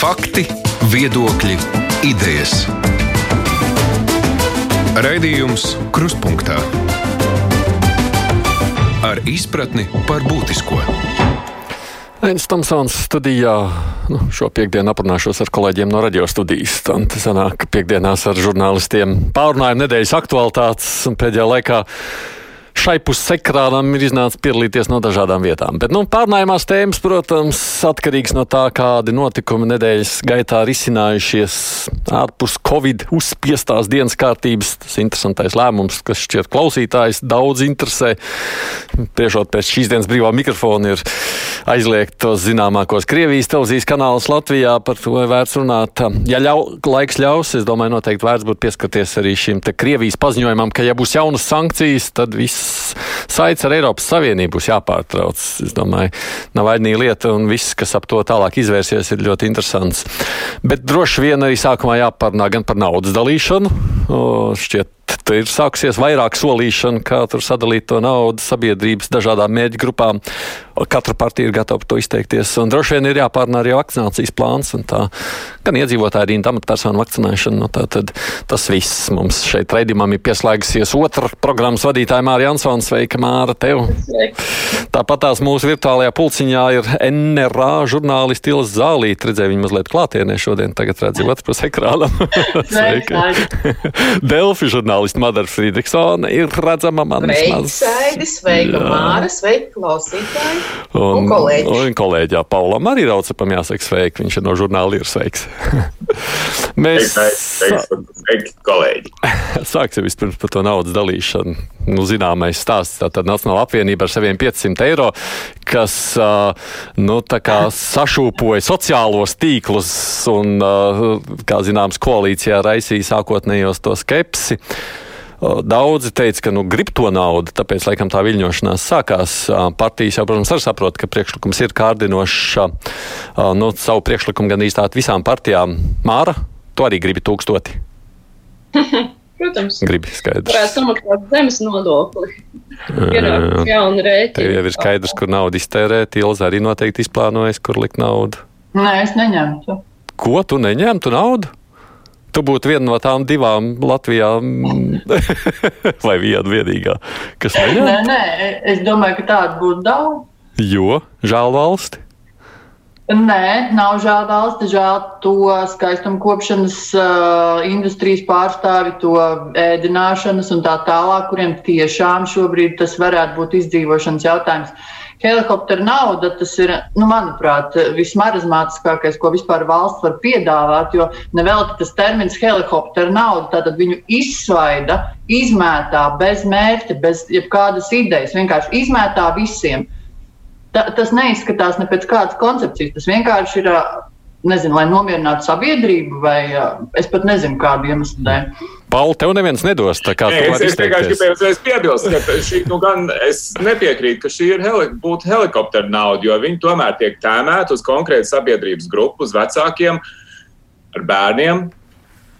Fakti, viedokļi, idejas. Raidījums Krustpunktā ar izpratni par būtisko. Ains Tamsons studijā. Nu, šo piekdienu aprunāšos ar kolēģiem no radio studijas. Tad sanāk, ka piekdienās ar žurnālistiem pārunājam nedēļas aktualitātes un pēdējā laikā šai puses ekrānam ir iznācis piedalīties no dažādām vietām. Bet nu, pārnājumās tēmas, protams, atkarīgs no tā, kādi notikumi nedēļas gaitā risinājušies ārpus Covid uzspiestās dienas kārtības. Tas interesantais lēmums, kas šķiet klausītājs daudz interesē. Priešot pēc šīs dienas brīvā mikrofona ir aizliegt tos zināmākos Krievijas televīzijas kanālus Latvijā. Par to vērts runāt. Ja ļau, laiks ļaus, es domāju, noteikti vērts būtu pieskarties arī šim Krievijas paziņojumam, ka ja būs jaunas sankcijas, tad viss saites ar Eiropas Savienību būs jāpārtrauc. Es domāju, nav vainīga lieta, un viss, kas ap to tālāk izvērsies, ir ļoti interesants. Bet droši vien arī sākumā jāparunā gan par naudas dalīšanu. O, šķiet, Tur ir sākusies vairāk solīšana, kā tur sadalīt to naudu sabiedrības dažādām mērķu grupām. Katra partija ir gatava par to izteikties. Un droši vien ir jāpārnā arī vakcinācijas plāns. Gan iedzīvotāju rīnu, amatpersonu vakcinēšana. Nu, tā, tad, tas viss mums šeit raidījumam ir pieslēgusies otra programmas vadītāja Māra Jansons. Sveika, Māra, tev! Tāpat tās mūsu virtuālajā pulciņā ir NRA žurnālisti Ilas Zālīte. Redzēju viņu mazliet klātienē šodien, tagad redzu otrs pus ekrānam. Sveika! Delfi žurnālisti Madara Friedrichsona ir redzama manas mazas. Sveika, sveika, Māra, sveika, klausītāji! Un, un kolēģi. Un kolēģi, jā, Paulam arī raucepam jāsaka sveiki, viņš ir no žurnāla ir sveiks. Mēs sveiki, kolēģi. Sāksim vispirms par to naudas dalīšanu. Nu, zināmais stāsts, tātad Nacionāla apvienība ar saviem 500 eiro, kas, nu, sašūpoja sociālos tīklus un, kā zināms, koalīcijā raisīja sākotnējos to skepsi. Daudzi teica, ka nu, grib to naudu, tāpēc laikam tā viļņošanās sākās. Partijas jau, protams, arī saprot, ka priekšlikums ir kārdinošs. Nu, savu priekšlikumu gan īstāt visām partijām. Māra, tu arī gribi tūkstoti. Protams, gribi skaidrs. Varētu samaksāt zemes nodokli. Tev jau ir skaidrs, kur naudu iztērēt. Ilza arī noteikti izplānojas, kur likt naudu. Nē, es neņemtu. Ko tu neņemtu naudu? Tu būtu viena no tām divām Latvijā, vai viena vienīgā, kas neņem? Nē, nē, es domāju, ka tādu būtu daudz. Jo žēl valsti. Nē, nav žēl valsti, žēl to skaistumu kopšanas uh, industrijas pārstāvi, to ēdināšanas un tā tālāk, kuriem tiešām šobrīd tas varētu būt izdzīvošanas jautājums. Uh, helikoptera nauda, tas ir, nu, manuprāt, vismarazmātiskākais, ko vispār valsts var piedāvāt, jo nevelti tas termins helikoptera nauda, tātad viņu izsvaida, izmētā bez mērķa, bez jebkādas idejas, vienkārši izmētā visiem. Ta, tas neizskatās ne pēc kādas koncepcijas, tas vienkārši ir nezinu, lai nomierinātu sabiedrību, vai es pat nezinu, kādu iemeslu dēļ. Pauli, tev neviens nedos. Nē, es, es vienkārši gribēju uzreiz piebilst, ka šī, nu, gan es nepiekrītu, ka šī ir heli, būtu helikoptera nauda, jo viņi tomēr tiek tēmēti uz konkrētu sabiedrības grupu, uz vecākiem, ar bērniem,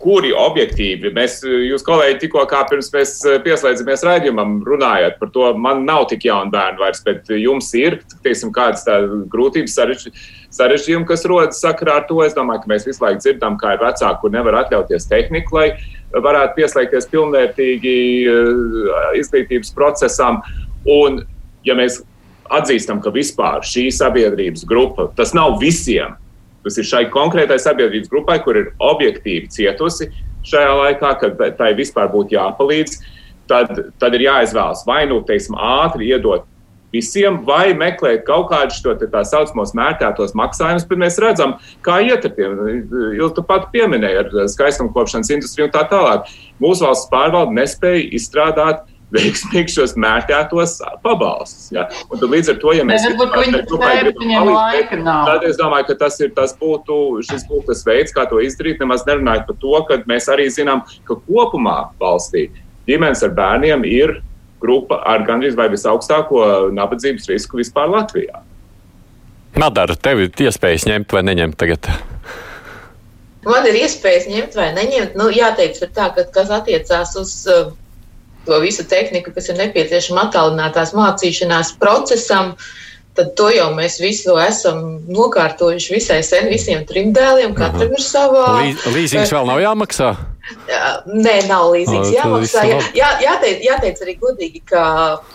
kuri objektīvi, mēs, jūs kolēģi tikko kā pirms mēs pieslēdzamies raidījumam runājāt par to, man nav tik jauni bērni vairs, bet jums ir, teiksim, kādas grūtības sarežģījumi, kas rodas sakarā ar to. Es domāju, ka mēs visu laiku dzirdam, kā ir vecāki, kur nevar atļauties tehniku, lai varētu pieslēgties pilnvērtīgi izglītības procesam. Un, ja mēs atzīstam, ka vispār šī sabiedrības grupa, tas nav visiem, Tas ir šai konkrētai sabiedrības grupai, kur ir objektīvi cietusi šajā laikā, kad tai vispār būtu jāpalīdz. Tad, tad ir jāizvēlas vai nu teiksim, ātri iedot visiem, vai meklēt kaut kādus to tā saucamos mērķētos maksājumus, bet mēs redzam, kā iet ar tiem. Jūs tu pat pieminēji ar skaistumkopšanas industriju un tā tālāk. Mūsu valsts pārvalde nespēja izstrādāt veiksmīgi šos mērķētos pabalstus. Ja? Un tad līdz ar to, ja mēs gribam, tad es domāju, ka tas, ir, tas būtu, šis būtu tas veids, kā to izdarīt, nemaz nerunājot par to, ka mēs arī zinām, ka kopumā valstī ģimenes ar bērniem ir grupa ar gandrīz vai visaugstāko nabadzības risku vispār Latvijā. Madara, tev ir iespējas ņemt vai neņemt tagad? Man ir iespējas ņemt vai neņemt. Nu, jāteic, tā, ka, kas attiecās uz uh, to visu tehniku, kas ir nepieciešama attālinātās mācīšanās procesam, tad to jau mēs visu esam nokārtojuši visai sen, visiem trim dēliem. Katram ir savā. Līzings vēl nav jāmaksā. Nē, nav līdzīgs jāmaksā. Jā, jā, jāteic, jāteic arī godīgi, ka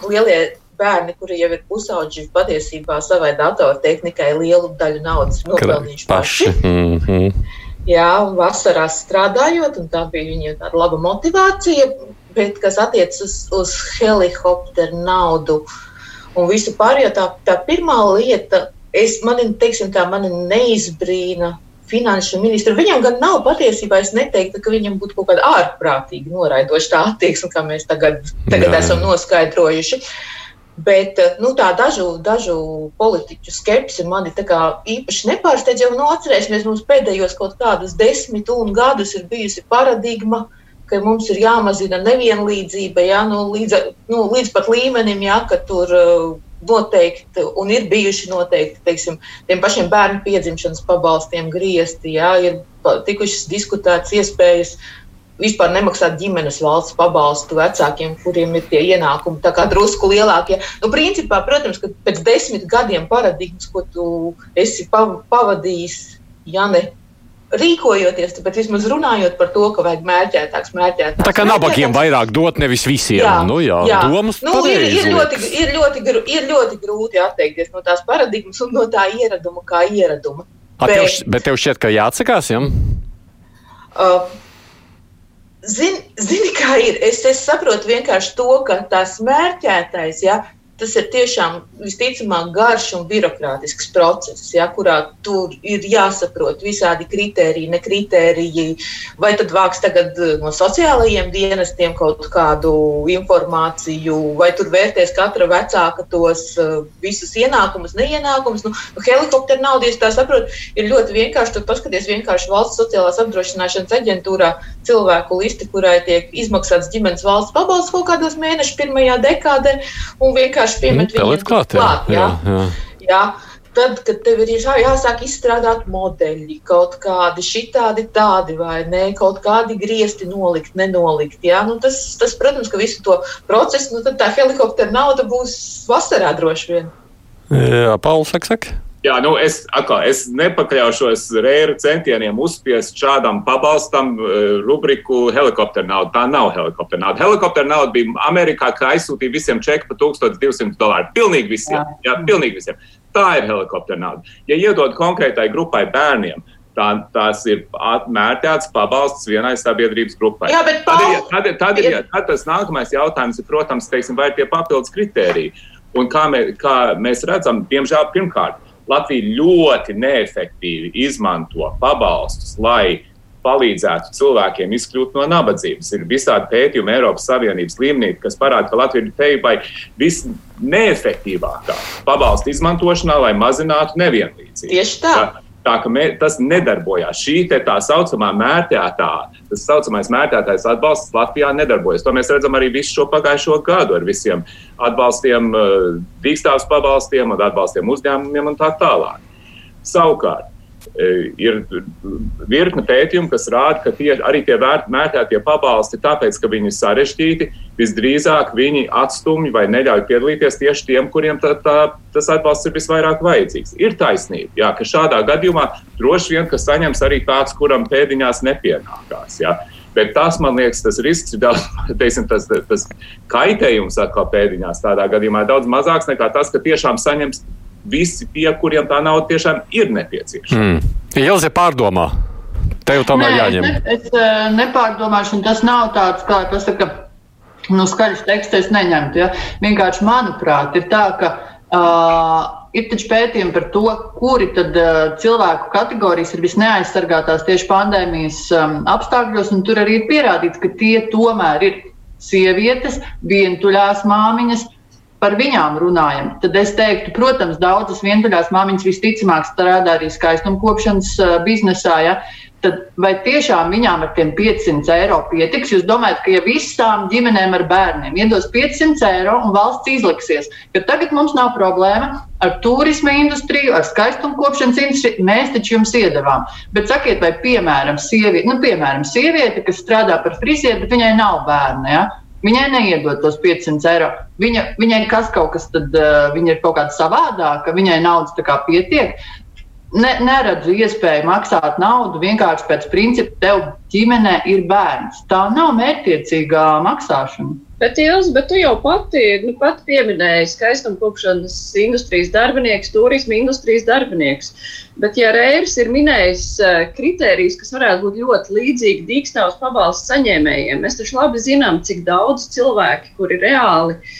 lielie bērni, kuri jau ir pusauģi, patiesībā savai datortehnikai lielu daļu naudas nopelnījuši paši. Mm -hmm. Jā, vasarā strādājot, un tā bija viņiem tāda laba motivācija. Bet, kas attiecas uz, uz helikopteru naudu un visu pārējo, tā, tā pirmā lieta, es, mani, teiksim, tā, mani neizbrīna finanšu ministru. Viņam gan nav patiesībā, es neteiktu, ka viņam būtu kaut kāda ārprātīga noraidoša attieksme, kā mēs tagad, tagad jā, esam noskaidrojuši. Bet nu, tā dažu, dažu politiķu skepse mani īpaši nepārsteidz. Jau nu, atcerēsimies, mums pēdējos kaut kādus desmit gadus ir bijusi paradigma, ka mums ir jāmazina nevienlīdzība, jā, nu, līdz, nu, līdz pat līmenim, jā, ka tur uh, noteikti, un ir bijuši noteikti, teiksim, tiem pašiem bērnu piedzimšanas pabalstiem griezti, jā, ir tikušas diskutētas iespējas vispār nemaksāt ģimenes valsts pabalstu vecākiem, kuriem ir tie ienākumi tā kā drusku lielākie. Nu, principā, protams, ka pēc desmit gadiem paradigmas, ko tu esi pavadījis, ja ne rīkojoties, bet vismaz runājot par to, ka vajag mērķētāks, mērķētāks. Tā kā nabagiem vairāk dot, nevis visiem. Jā, nu, jā, jā. domas nu, ir, ir, ļoti, ir, ļoti, ir ļoti grūti atteikties no tās paradigmas un no tā ieraduma kā ieraduma. A, bet, tev, bet tev šķiet, ka jāatsakās? Ja? Uh, Zini, zin, kā ir. Es, es saprotu vienkārši to, ka tās mērķētais, ja, tas ir tiešām visticamāk garš un birokrātisks process, ja, kurā tur ir jāsaprot visādi kriteriji, ne kriteriji, vai tad vāks tagad eh, no sociālajiem dienestiem kaut kādu informāciju, vai tur vērtēs katra vecāka tos uh, visus ienākumus, neienākumus. Nu, helikopteru naudu, ja tā saprot, ir ļoti vienkārši. Tur paskaties vienkārši valsts sociālās apdrošināšanas aģentūrā cilvēku listi, kurai tiek izmaksāts ģimenes valsts pabalsts kaut kādos mēnešu pirmajā dekādē, un vienkārši piemet mm, viņiem klāt. klāt jā, jā. Jā. Jā. Tad, kad tev ir jā, jāsāk izstrādāt modeļi, kaut kādi šitādi tādi vai ne, kaut kādi griezti nolikt, nenolikt. Jā, nu tas, tas, protams, ka visu to procesu, nu tad tā helikoptera nauda būs vasarā droši vien. Jā, Pauls, saka, saka. Jā, nu es, atkal, es nepakļaušos rēra centieniem uzspiest šādam pabalstam uh, rubriku helikopteru naudu. Tā nav helikopteru nauda. Helikopteru nauda bija Amerikā, kā aizsūtīja visiem čeku par 1200 dolāru. Pilnīgi visiem. Jā. Jā, pilnīgi visiem. Tā ir helikopteru nauda. Ja iedod konkrētai grupai bērniem, tā, tās ir mērķēts pabalsts vienai sabiedrības grupai. Jā, bet tad, ir, tad, tad, ir, tad tas nākamais jautājums ir, protams, teiksim, vai ir tie papildus kritēriji. Un kā, mē, kā mēs redzam, diemžēl, pirmkārt, Latvija ļoti neefektīvi izmanto pabalstus, lai palīdzētu cilvēkiem izkļūt no nabadzības. Ir visādi pētījumi Eiropas Savienības līmenī, kas parāda, ka Latvija ir teipai visneefektīvākā pabalstu izmantošanā, lai mazinātu nevienlīdzību. Tieši tā. tā Tā ka mē, tas nedarbojās. Šī tā saucamā mērķētā, tas saucamais mērķētais atbalsts Latvijā nedarbojas. To mēs redzam arī visu šo pagājušo gadu ar visiem atbalstiem, eh, dīkstāvs pabalstiem un atbalstiem uzņēmumiem un tā tālāk. Savukārt, ir virkne pētījumu, kas rāda, ka tie, arī tie mērķētie pabalsti, tāpēc, ka viņi ir sarežģīti, visdrīzāk viņi atstumj vai neļauj piedalīties tieši tiem, kuriem tā, tā, tas atbalsts ir visvairāk vajadzīgs. Ir taisnība, jā, ka šādā gadījumā droši vien, ka saņems arī tāds, kuram pēdiņās nepienākās. Jā. Bet tas, man liekas, tas risks ir daudz, teiksim, tas, tas kaitējums atkal pēdiņās tādā gadījumā ir daudz mazāks nekā tas, ka tiešām saņems visi tie, kuriem tā nauda tiešām ir nepieciešama. Mm. Ilze pārdomā. Tev tomēr Nē, jāņem. Es, ne, es eh, nepārdomāšu, un tas nav tāds, kā tas saka, nu, skaļš teksts es neņemtu. Ja? Vienkārši, manuprāt, ir tā, ka uh, ir taču pētījumi par to, kuri tad uh, cilvēku kategorijas ir visneaizsargātās tieši pandēmijas um, apstākļos, un tur arī ir pierādīts, ka tie tomēr ir sievietes, vientuļās māmiņas, par viņām runājam, tad es teiktu, protams, daudzas vientuļās māmiņas visticamāk strādā arī skaistumkopšanas biznesā. Ja? Tad vai tiešām viņām ar tiem 500 eiro pietiks? Jūs domājat, ka ja visām ģimenēm ar bērniem iedos 500 eiro un valsts izliksies, ka tagad mums nav problēma ar turisma industriju, ar skaistumkopšanas industriju, mēs taču jums iedavām. Bet sakiet, vai piemēram sieviete, nu, piemēram, sieviete kas strādā par frizieru, bet viņai nav bērni. Ja? Viņai neiedod tos 500 eiro. Viņa, viņai kas kaut kas, tad uh, viņa ir kaut kāda savādāka, viņai naudas tā kā pietiek. Ne, neredzu iespēju maksāt naudu vienkārši pēc principa, tev ģimenē ir bērns. Tā nav mērķtiecīgā maksāšana. Bet, Ils, bet tu jau pati, nu, pati pieminēji skaistumkopšanas industrijas darbinieks, turisma industrijas darbinieks. Bet, ja Reirs ir minējis uh, kritērijus, kas varētu būt ļoti līdzīgi dīkstāvs pabalstu saņēmējiem, mēs taču labi zinām, cik daudz cilvēki, kuri reāli uh,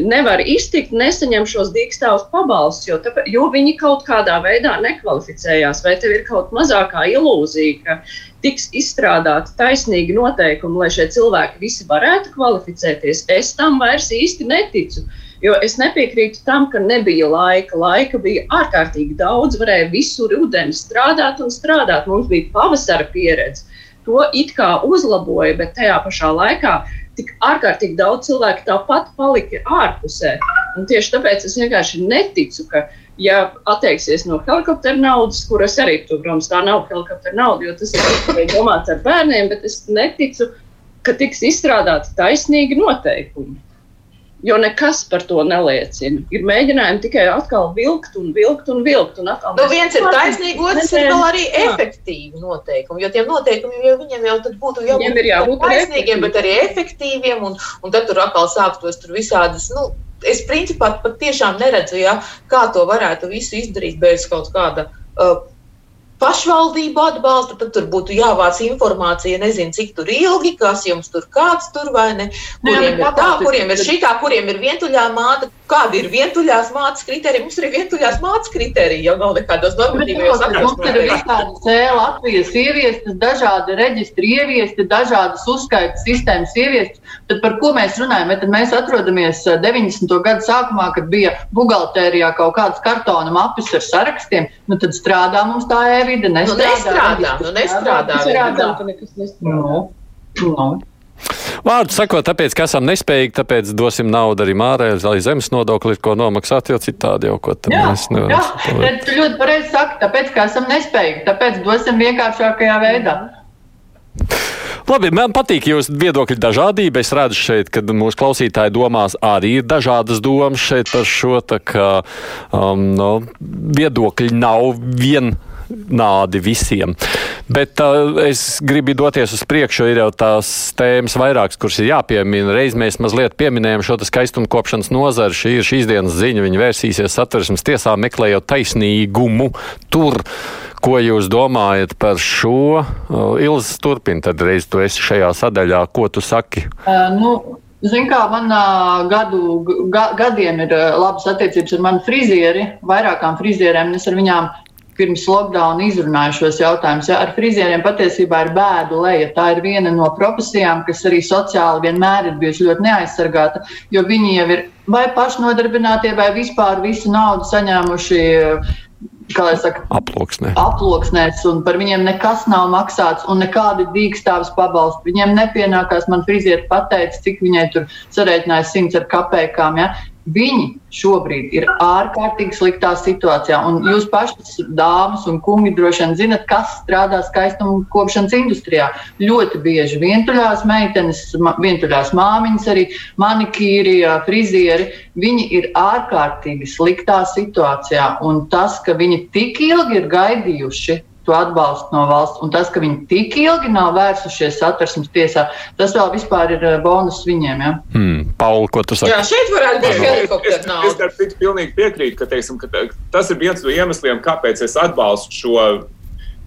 nevar iztikt, nesaņem šos dīkstāvus pabalstus, jo, tāpēc, jo viņi kaut kādā veidā nekvalificējās. Vai tev ir kaut mazākā ilūzija, ka tiks izstrādāti taisnīgi noteikumi, lai šie cilvēki visi varētu kvalificēties, es tam vairs īsti neticu. Jo es nepiekrītu tam, ka nebija laika. Laika bija ārkārtīgi daudz, varēja visu rudeni strādāt un strādāt. Mums bija pavasara pieredze. To it kā uzlaboja, bet tajā pašā laikā tik ārkārtīgi daudz cilvēku tāpat palika ārpusē. Un tieši tāpēc es vienkārši neticu, ka ja atteiksies no helikoptera naudas, kuras arī, protams, tā nav helikoptera nauda, jo tas ir domāts ar bērniem, bet es neticu, ka tiks izstrādāti taisnīgi noteikumi. Jo nekas par to neliecina. Ir mēģinājumi tikai atkal vilkt un vilkt un vilkt. Un atkal nu, viens ir taisnīgi, otrs ir vēl arī efektīvi noteikumi. Jo tiem noteikumiem jau viņiem jau būtu jābūt, jābūt taisnīgiem, bet arī efektīviem. Un, un tad tur atkal sāktos tur visādas. Nu, es principā pat tiešām neredzu, ja, kā to varētu visu izdarīt bez kaut kāda. Uh, pašvaldību atbalsta, tad tur būtu jāvāc informācija, nezinu, cik tur ilgi, kas jums tur kāds tur vai ne, kuriem Jā, ir tā, kuriem ir šitā, kuriem ir vientuļā māte, kāda ir vientuļās mātes kriterija. Mums ir vientuļās mātes kriterija, jau nav nekādos normatīvos aktos. Mums ir visādi cēl Latvijas ieviestas, dažādi reģistri ieviesti, dažādas uzskaitas sistēmas ieviestas. Tad par ko mēs runājam? Tad mēs atrodamies 90. Eh, gadu sākumā, kad bija buhaltērijā kaut kādas kartona mapes ar sarakstiem, nu tad strādā mums tā e-vide, nestrādā. Nu, nestrādā, nu, nestrādā. nestrādā. Nu, nu. Vārdu sakot, tāpēc, ka esam nespējīgi, tāpēc dosim naudu arī Mārai, lai zemes nodokli, ko nomaksāt, jo citādi jau ko tam mēs nevaram. Jā, bet ļoti pareizi saka, tāpēc, ka esam nespējīgi, tāpēc dosim vienkāršākajā veidā. Labi, man patīk jūsu viedokļu dažādība. Es redzu šeit, ka mūsu klausītāji domās arī ir dažādas domas šeit par šo. Tā kā um, no, viedokļi nav vien nādi visiem. Bet uh, es gribu doties uz priekšu, ir jau tās tēmas vairākas, kuras ir jāpiemina. Reiz mēs mazliet pieminējām šo skaistumu kopšanas nozari. Šī ir šīs dienas ziņa. Viņi vērsīsies satversmes tiesā, meklējot taisnīgumu tur. Ko jūs domājat par šo? Uh, Ilzi, turpini, tad reiz tu esi šajā sadaļā. Ko tu saki? Uh, nu... Ziniet, kā man gadu, ga, gadiem ir uh, labas attiecības ar manu frizieri, vairākām frizierēm. Es ar viņām pirms lockdown izrunāju šos jautājumus. Ja, ar frizieriem patiesībā ir bēdu leja. Tā ir viena no profesijām, kas arī sociāli vienmēr ir bijusi ļoti neaizsargāta, jo viņi jau ir vai pašnodarbinātie, vai vispār visu naudu saņēmuši. Saka, aploksnē. aploksnēs, un par viņiem nekas nav maksāts, un nekādi dīkstāvis pabalsti. Viņiem nepienākās, man frizieri pateica, cik viņai tur sarēķināja simts ar kapekām. Ja? Viņi šobrīd ir ārkārtīgi sliktā situācijā. Un jūs pašas, dāmas un kungi, droši vien zinat, kas strādā skaistuma kopšanas industrijā. Ļoti bieži vientuļās meitenes, vientuļās māmiņas, arī manikīri, frizieri. Viņi ir ārkārtīgi sliktā situācijā. Un tas, ka viņi tik ilgi ir gaidījuši to atbalstu no valsts. Un tas, ka viņi tik ilgi nav vērsušies satversmes tiesā, tas vēl vispār ir eh, bonus viņiem. Ja? Hmm. Pauli, ko tu saki? Jā, šeit varētu būt helikopters nauda. Es, es pilnīgi piekrītu, ka, teiksim, ka tas ir viens no iemesliem, kāpēc es atbalstu šo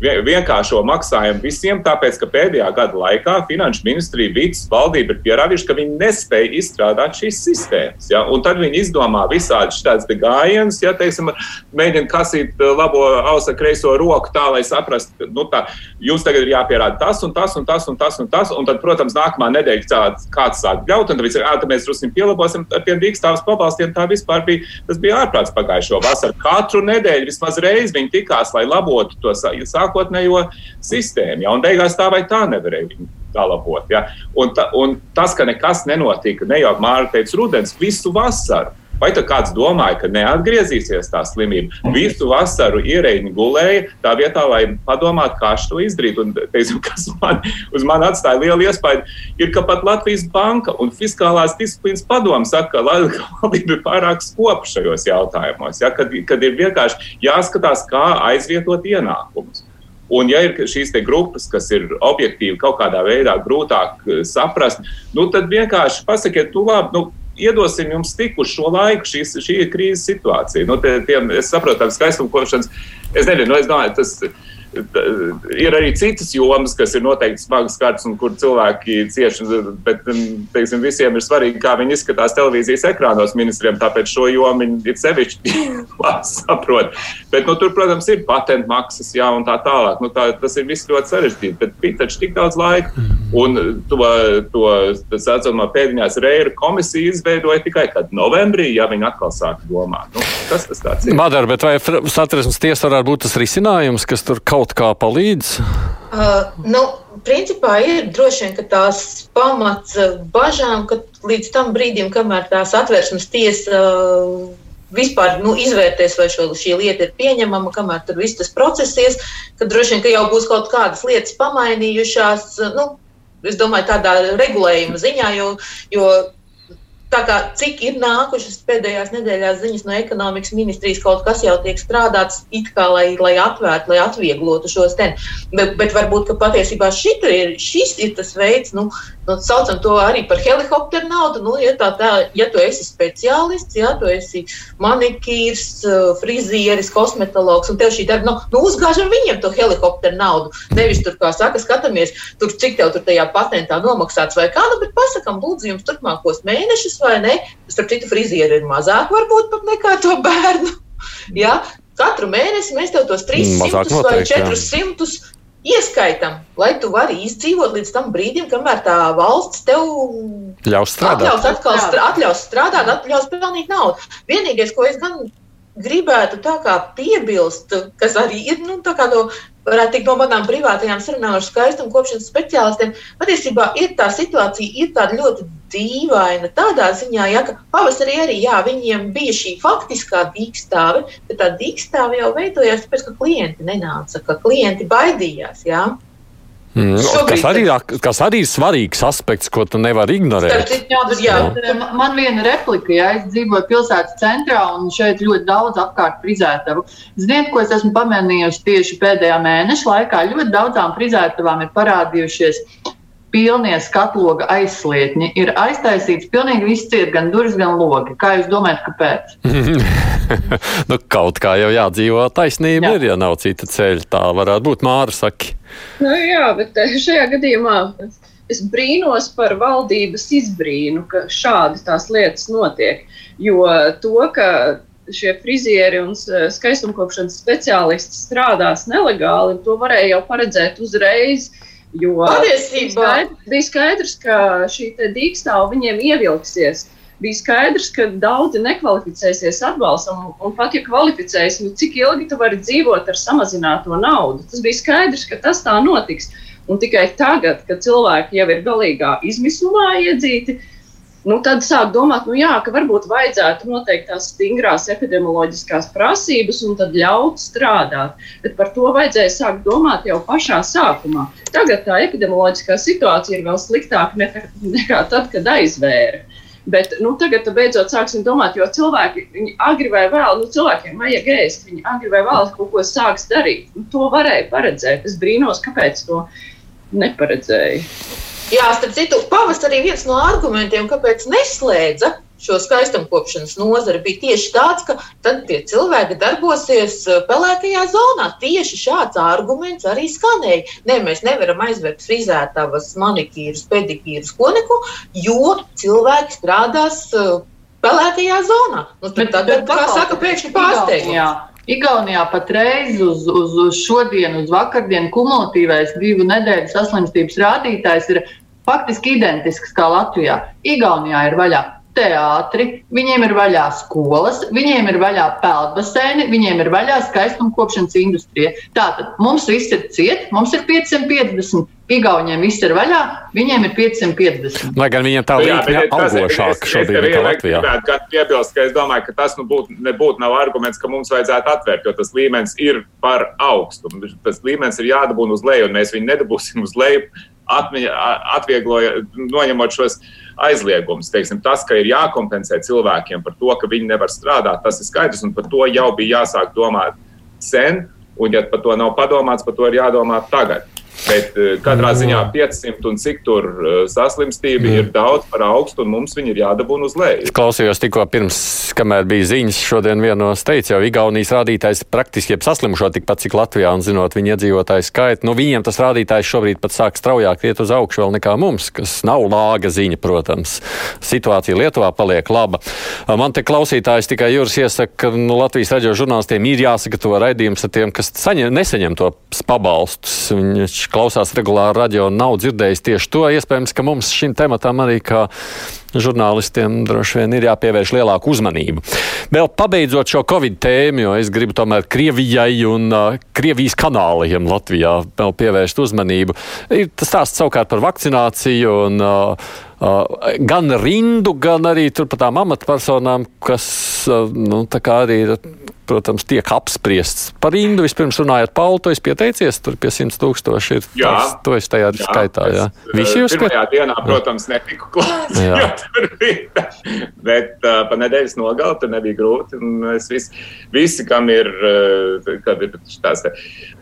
vienkāršo maksājumu visiem, tāpēc, ka pēdējā gada laikā Finanšu ministrija, Vītas valdība ir pierādījuši, ka viņi nespēja izstrādāt šīs sistēmas. Ja? Un tad viņi izdomā visādi šādas gājienas, ja teiksim, mēģina kasīt eh, labo ausa kreiso roku tā, lai saprastu, ka nu, tā, jums tagad ir jāpierāda tas un tas un tas un tas un tas. Un tad, protams, nākamā nedēļa kāds, kāds sāk ļaut, un tad, viss, tad mēs drusku pielabosim ar tiem dīkstāvus pabalstiem. Tā vispār bija, tas bija ārprāts pagājušo vasaru. Katru nedēļu vismaz reizi viņi tikās, lai labotu to sākumu sākotnējo sistēmu. Ja? Un beigās tā vai tā nevarēja viņu tā labot. Ja? Un, ta, un tas, ka nekas nenotika, ne jau Mārta teica, rudens, visu vasaru. Vai tad kāds domāja, ka neatgriezīsies tā slimība? Visu vasaru ierēģi gulēja tā vietā, lai padomātu, kā to izdarīt. Un, teiksim, kas man, uz mani atstāja lielu iespaidu, ir, ka pat Latvijas banka un fiskālās disciplīnas padome saka, ka valdība ir pārāk skopa šajos jautājumos. Ja, kad, kad ir vienkārši jāskatās, kā aizvietot ienākumus. Un, ja ir šīs grupas, kas ir objektīvi kaut kādā veidā grūtāk eh, saprast, nu, tad vienkārši pasakiet, tu labi, nu, iedosim jums tik uz šo laiku, šīs, šī ir krīzes situācija. Nu, tie, tiem, es saprotu, ka skaistumkošanas, es nezinu, nu, es domāju, tas ir ir arī citas jomas, kas ir noteikti smagas kārtas un kur cilvēki cieši. Bet um, teiksim, visiem ir svarīgi, kā viņi izskatās televīzijas ekrānos ministriem. Tāpēc šo jomu viņi ir sevišķi saprot. Bet, nu, tur, protams, ir patentu maksas, jā, un tā tālāk. Nu, tā, tas ir viss ļoti sarežģīti. Bet bija taču tik daudz laika. Un to, to saucamā pēdiņās reira komisija izveidoja tikai novembrī, ja viņi atkal sāka domāt. Nu, kas tas tāds ir? Madara, bet vai satversmes tiesa varētu būt tas risinājums, kas tur kaut kaut kā palīdz? Uh, nu, principā ir droši vien tās pamats uh, bažām, ka līdz tam brīdim, kamēr tās atvērsmes tiesa uh, vispār nu, izvērtēs, vai šo, šī lieta ir pieņemama, kamēr tur viss tas process ies, ka droši vien ka jau būs kaut kādas lietas pamainījušās. Uh, nu, es domāju, tādā regulējuma ziņā, jo, jo Tā kā cik ir nākušas pēdējās nedēļās ziņas no ekonomikas ministrijas, kaut kas jau tiek strādāts, kā, lai, lai atvērtu, lai atvieglotu šos ten. Bet, bet varbūt patiesībā ir, šis ir tas veids, nu, nu, saucam to arī par helikopteru naudu. Nu, ja, tā, tā, ja tu esi speciālists, ja tu esi manikīrs, frizieris, kosmetologs, un tev šī darba, nu, nu uzgāžam viņiem to helikopteru naudu. Nevis tur, kā saka, skatāmies, tur, cik tev tur tajā patentā nomaksāts vai kā, nu, bet pasakam, lūdzu, jums turpmākos mēnešus vai ne? Starp citu, frizieri ir mazāk varbūt pat nekā to bērnu. Ja? Katru mēnesi mēs tev tos 300 noteikti, vai 400 jā. ieskaitām, lai tu vari izdzīvot līdz tam brīdim, kamēr tā valsts tev ļaus strādāt. Atļaus, atkal, strādāt. atļaus strādāt, atļaus pelnīt naudu. Vienīgais, ko es gan gribētu piebilst, kas arī ir nu, no, varētu teikt, no manām privātajām sarunām ar skaistumu kopšanas speciālistiem, patiesībā ir tā situācija ir tāda ļoti dīvaina. Tādā ziņā, ja, ka pavasarī arī jā, viņiem bija šī faktiskā dīkstāve, bet tā dīkstāve jau veidojās tāpēc, ka klienti nenāca, ka klienti baidījās. Jā. Mm, kas, arī, kas arī ir svarīgs aspekts, ko tu nevari ignorēt. Jā, jā. jā. Man viena replika, ja es dzīvoju pilsētas centrā un šeit ļoti daudz apkārt frizētavu. Ziniet, ko es esmu pamanījusi tieši pēdējā mēneša laikā? Ļoti daudzām frizētavām ir parādījušies pilnie skatloga aizslietņi. Ir aiztaisīts pilnīgi viss ciet, gan durvis, gan logi. Kā jūs domājat, kāpēc? nu, kaut kā jau jādzīvo taisnība jā. ir, ja nav cita ceļa. Tā varētu būt Māra saki. Nu, jā, bet eh, šajā gadījumā es brīnos par valdības izbrīnu, ka šādi tās lietas notiek. Jo to, ka šie frizieri un skaistumkopšanas speciālisti strādās nelegāli, to varēja jau paredzēt uzreiz. Jo Patiesībā bija skaidrs, ka šī dīkstāva viņiem ievilksies. Bija skaidrs, ka daudzi nekvalificēsies atbalstam, un, un pat ja kvalificējas, nu, cik ilgi tu vari dzīvot ar samazināto naudu. Tas bija skaidrs, ka tas tā notiks. Un tikai tagad, kad cilvēki jau ir galīgā izmisumā iedzīti, nu, tad sāk domāt, nu, jā, ka varbūt vajadzētu noteikt tās stingrās epidemioloģiskās prasības un tad ļaut strādāt. Bet par to vajadzēja sākt domāt jau pašā sākumā. Tagad tā epidemioloģiskā situācija ir vēl sliktāka nekā, nekā tad, kad aizvēra. Bet nu, tagad beidzot sāksim domāt, jo cilvēki agri vai vēl, nu, cilvēkiem vajag ēst, viņi agri vai vēl kaut ko sāks darīt. Nu, to varēja paredzēt. Es brīnos, kāpēc to neparedzēja. Jā, starp citu, pavasarī viens no argumentiem, kāpēc neslēdza šo skaistumkopšanas nozari, bija tieši tāds, ka tad tie cilvēki darbosies eh, pelēkajā zonā. Tieši šāds arguments arī skanēja. Nē, mēs nevaram aizvērt frizētavas, manikīrus, pedikīrus, ko neko, jo cilvēki strādās eh, pelēkajā zonā. Nu, tad, tad, tad, kā saka, pēkšņi pārsteigums. Igaunijā patreiz uz, uz, uz šodienu, uz vakardienu kumulatīvais divu nedēļu saslimstības rādītājs ir faktiski identisks kā Latvijā. Igaunijā ir vaļā teātri, viņiem ir vaļā skolas, viņiem ir vaļā peldbaseini, viņiem ir vaļā skaistumkopšanas industrija. Tātad mums viss ir ciet, mums ir 550 Igauniem viss ir vaļā, viņiem ir 550. Lai gan viņiem tā līnija ir augošāka šobrīd nekā Latvijā. Es gribētu piebilst, ka es domāju, ka tas nu būt, nebūtu nav arguments, ka mums vajadzētu atvērt, jo tas līmenis ir par augstu. Tas līmenis ir jādabūna uz leju, un mēs viņu nedabūsim uz leju, atvieglojot, noņemot šos aizliegumus. Teiksim, tas, ka ir jākompensē cilvēkiem par to, ka viņi nevar strādāt, tas ir skaidrs, un par to jau bija jāsāk domāt sen. Un, ja par to nav padomāts, par to ir jādomā tagad. Bet eh, katrā ziņā 500 un cik tur eh, saslimstība mm. ir daudz par augstu, un mums viņi ir jādabūna uz leju. Es klausījos tikko pirms, kamēr bija ziņas, šodien vienos teica, jau Igaunijas rādītājs praktiski ir saslimušo tikpat cik Latvijā, un zinot viņa iedzīvotāju skaitu, nu viņiem tas rādītājs šobrīd pat sāk straujāk iet uz augšu vēl nekā mums, kas nav lāga ziņa, protams. Situācija Lietuvā paliek laba. Man te klausītājs tikai jūras iesaka, ka nu, Latvijas raidījuma žurnālistiem ir jāsagatavo raidījums ar tiem, kas saņem, nesaņem to pabalstus. Viņš klausās regulāri radio un nav dzirdējis tieši to. Iespējams, ka mums šim tematam arī kā žurnālistiem droši vien ir jāpievērš lielāka uzmanība. Vēl pabeidzot šo Covid tēmu, jo es gribu tomēr Krievijai un uh, Krievijas kanāliem Latvijā vēl pievērst uzmanību. Ir tas stāsts savukārt par vakcināciju un uh, uh, gan rindu, gan arī par tām amatpersonām, kas uh, nu, arī ir protams, tiek apspriests. Par rindu vispirms runājot, Pauli, tu esi pieteicies, tur pie 100 tūkstoši ir. Jā, tas, tu esi tajā jā, skaitā, jā. Es, Visi jūs skatāt? Pirmajā dienā, protams, netiku klāts, jo tur bija, bet uh, pa nedēļas nogalu tur nebija grūti. Es vis, visi, kam ir, uh, kad ir tās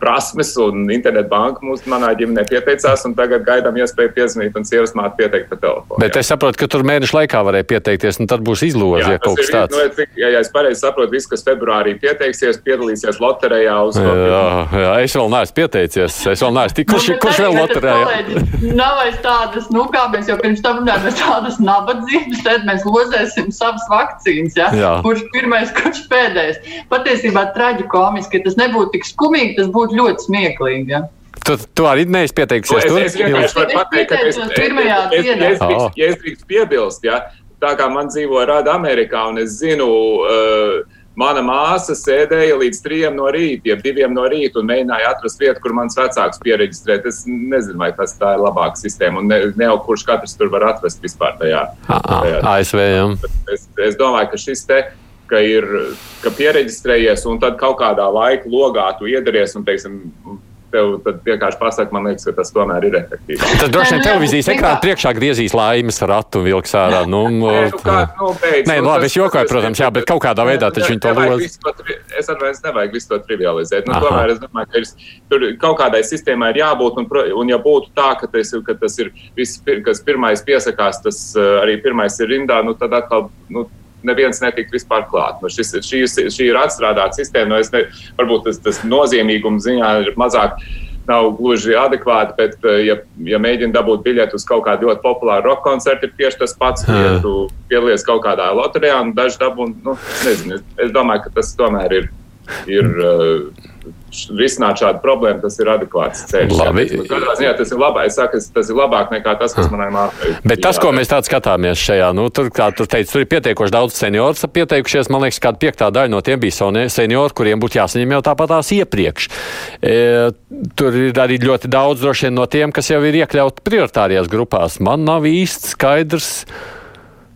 prasmes un internetbanka mūsu manā ģimenē pieteicās, un tagad gaidām iespēju piezvanīt un sievas māte pieteikt pa telefonu. Bet jā. es saprotu, ka tur mēnešu laikā varēja pieteikties, un tad būs izloze, ja kaut kas tāds. Nu, ja, ja es pareizi saprotu, viss, kas februārī arī pieteiksies, piedalīsies loterijā. Jā, jā, es vēl neesmu pieteicies. Es vēl neesmu tik, kurš, nu, kurš vēl loterijā? Nav vairs tādas, nu kā mēs jau pirms tam runājām, tādas nabadzības, tad mēs lozēsim savas vakcīnas. Ja? Jā. Kurš pirmais, kurš pēdējais? Patiesībā traģikomiski, ja tas nebūtu tik skumīgi, tas būtu ļoti smieklīgi. Ja? Tu, tu arī neesi pieteicies. Nu, es, es vienkārši varu pateikt, ka es, es, es, es, oh. es drīkst piebilst, ja, tā kā man dzīvo Rada Amerikā un es zinu, uh, Mana māsa sēdēja līdz trijiem no rīta, jeb diviem no rīta, un mēģināja atrast vietu, kur mans vecāks pieregistrēt. Es nezinu, vai tas tā ir labāka sistēma, un ne, ne jau kurš katrs tur var atrast vispār tajā. tajā. ASV, jā. Es, es domāju, ka šis te ka ir ka pieregistrējies, un tad kaut kādā laika logā tu iedaries un, teiksim, tev vienkārši pasaka, man liekas, ka tas tomēr ir efektīvi. Tad droši vien televīzijas ekrāna priekšā griezīs laimes ratu un vilks ārā. Nu, nē, nu, kā, nu, beidz, nē, nu, labi, es jokoju, protams, jā, bet kaut kādā veidā taču viņi to loz. Es atvainojos, nevajag visu to trivializēt. Nu, tomēr es domāju, ka ir, tur kaut kādai sistēmai ir jābūt, un, un ja būtu tā, ka tas, ka tas ir viss, kas pirmais piesakās, tas eh, arī pirmais ir rindā, nu, tad atkal. Nu, neviens netika vispār klāt. Nu, šis, šī, šī ir atstrādāta sistēma. Nu, ne, varbūt tas, tas nozīmīgums ziņā ir mazāk. Nav gluži adekvāti, bet, eh, ja, ja mēģina dabūt biļeti uz kaut kādu ļoti populāru roka koncertu, ir tieši tas pats, ja tu piedalies kaut kādā loterijā un daži dabū. Nu, nezinu, es domāju, ka tas tomēr ir. ir uh, risināt šādu problēmu, tas ir adekvāts ceļš. Labi. Katrā ziņā tas ir labāk. Es saku, tas ir labāk nekā tas, kas manai mātei. Bet tas, ko mēs tādā skatāmies šajā, nu, tur, kā tur teica, tur ir pietiekoši daudz senioru pieteikušies. Man liekas, kāda piektā daļa no tiem bija seniori, kuriem būtu jāsaņem jau tāpatās iepriekš. E, tur ir arī ļoti daudz droši vien no tiem, kas jau ir iekļauti prioritārajās grupās. Man nav īsti skaidrs.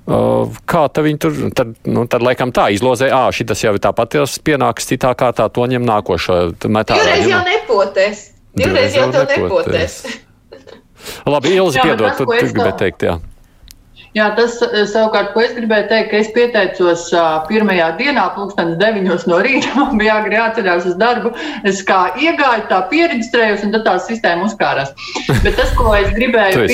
Kā viņi tur, tad, nu, tad laikam tā izlozē, ah, šis jau ir tāpat pienāks citā kārtā, to ņem nākošo metā. Divreiz jau nepotēs. Divreiz jau tev nepotēs. Labi, Ilzi, piedod, tu, tu gribēji teikt, jā. Jā, tas savukārt, ko es gribēju teikt, ka es pieteicos pirmajā dienā, pulkstenis deviņos no rīta, man bija agri jāceļās uz darbu. Es kā iegāju, tā pieregistrējos, un tad tā sistēma uzkārās. Bet tas, ko es gribēju pateikt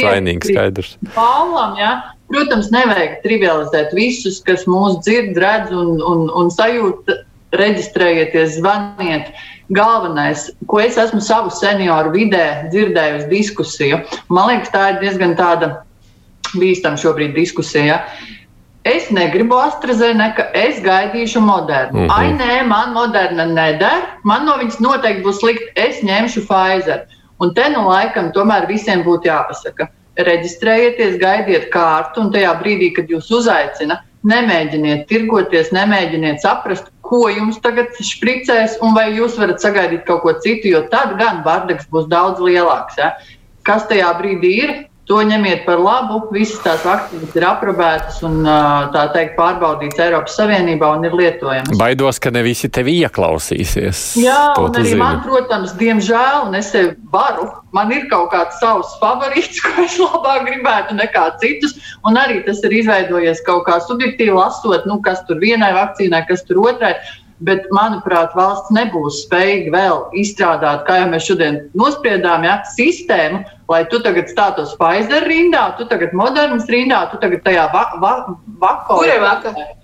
Paulam, jā, Protams, nevajag trivializēt visus, kas mūs dzird, redz un, un, un sajūt. Reģistrējieties, zvaniet. Galvenais, ko es esmu savu senioru vidē dzirdējusi diskusiju, man liekas, tā ir diezgan tāda bīstama šobrīd diskusija. Es negribu AstraZeneca, es gaidīšu modernu. Mm -hmm. Ai, nē, man moderna neder, man no viņas noteikti būs slikti, es ņemšu Pfizer. Un te nu laikam tomēr visiem būtu jāpasaka, reģistrējieties, gaidiet kārtu, un tajā brīdī, kad jūs uzaicināt, nemēģiniet tirgoties, nemēģiniet saprast, ko jums tagad špricēs, un vai jūs varat sagaidīt kaut ko citu, jo tad gan bardaks būs daudz lielāks. Ja? kas tajā brīdī ir. To ņemiet par labu. Visas tās vakcīnas ir aprobētas un tā teikt pārbaudītas Eiropas Savienībā un ir lietojamas. Baidos, ka ne visi tevi ieklausīsies. Jā, un arī zini. man, protams, diemžēl, un es sevi varu, man ir kaut kāds savs favorīts, ko es labāk gribētu nekā citus. Un arī tas ir izveidojies kaut kā subjektīvi lasot, nu, kas tur vienai vakcīnai, kas tur otrai. Bet, manuprāt, valsts nebūs spējīga vēl izstrādāt, kā jau mēs šodien nospriedām, ja, sistēmu, lai tu tagad stātos Pfizer rindā, tu tagad Modernas rindā, tu tagad tajā va, va, vako,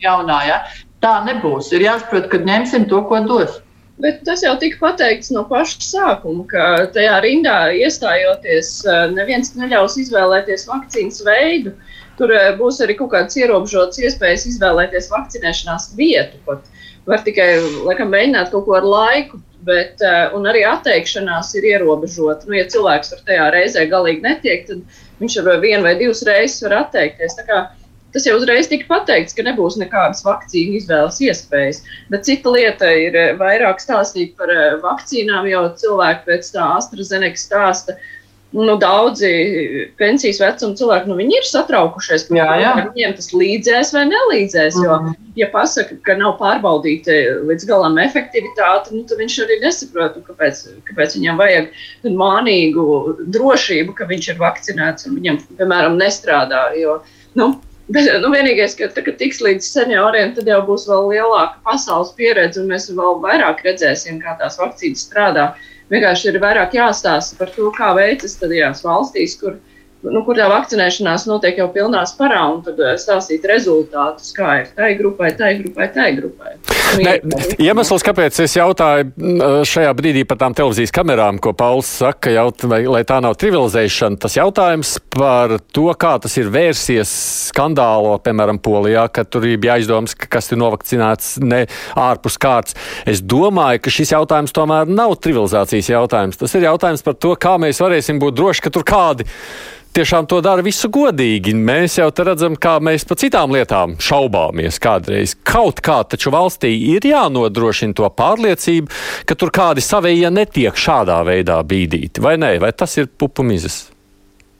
jaunā. Ja. Tā nebūs. Ir jāsaprot, ka ņemsim to, ko dos. Bet tas jau tika pateikts no paša sākuma, ka tajā rindā iestājoties, eh, neviens neļaus izvēlēties vakcīnas veidu. Tur eh, būs arī kaut kādas ierobežotas iespējas izvēlēties vakcinēšanās vietu. Pat var tikai laikam, mēģināt kaut ko ar laiku, bet uh, arī atteikšanās ir ierobežota. Nu, ja cilvēks tur tajā reizē galīgi netiek, tad viņš ar vienu vai divas reizes var atteikties. Tas jau uzreiz tika pateikts, ka nebūs nekādas vakcīnu izvēles iespējas. Bet cita lieta ir eh, vairāk stāstīt par eh, vakcīnām, jo cilvēki pēc tā AstraZeneca stāsta, uh, nu, daudzi pensijas vecuma cilvēki, nu, viņi ir satraukušies, jā, jā. viņiem tas līdzēs vai nelīdzēs. Jo, mm ja pasaka, ka nav pārbaudīta līdz galam efektivitāte, nu, tad viņš arī nesaprot, nu, kāpēc, kāpēc viņam vajag mānīgu drošību, ka viņš ir vakcinēts un viņam, piemēram, nestrādā. Jo, nu, Bet, nu, vienīgais, ka tā, tiks līdz senioriem, tad jau būs vēl lielāka pasaules pieredze, un mēs vēl vairāk redzēsim, kā tās vakcīnas strādā. Uh, vienkārši ir vairāk jāstāsta par to, kā veicas tajās valstīs, kur nu, kur tā vakcinēšanās notiek jau pilnā sparā, un tad eh, stāstīt rezultātus, kā ir tai grupai, tai grupai, tai grupai. Nu, ne, iemesls, kāpēc es jautāju mm, šajā brīdī par tām televīzijas kamerām, ko Pauls saka, jaut, vai, lai tā nav trivializēšana, tas jautājums par to, kā tas ir vērsies skandālo, piemēram, Polijā, ka tur bija aizdoms, ka kas ir novakcinēts ne ārpus kārtas. Es domāju, ka šis jautājums tomēr nav trivializācijas jautājums. Tas ir jautājums par to, kā mēs varēsim būt droši, ka tur kādi tiešām to dara visu godīgi. Mēs jau redzam, kā mēs par citām lietām šaubāmies kādreiz. Kaut kā taču valstī ir jānodrošina to pārliecību, ka tur kādi savējie netiek šādā veidā bīdīti. Vai nē, vai tas ir pupumizes?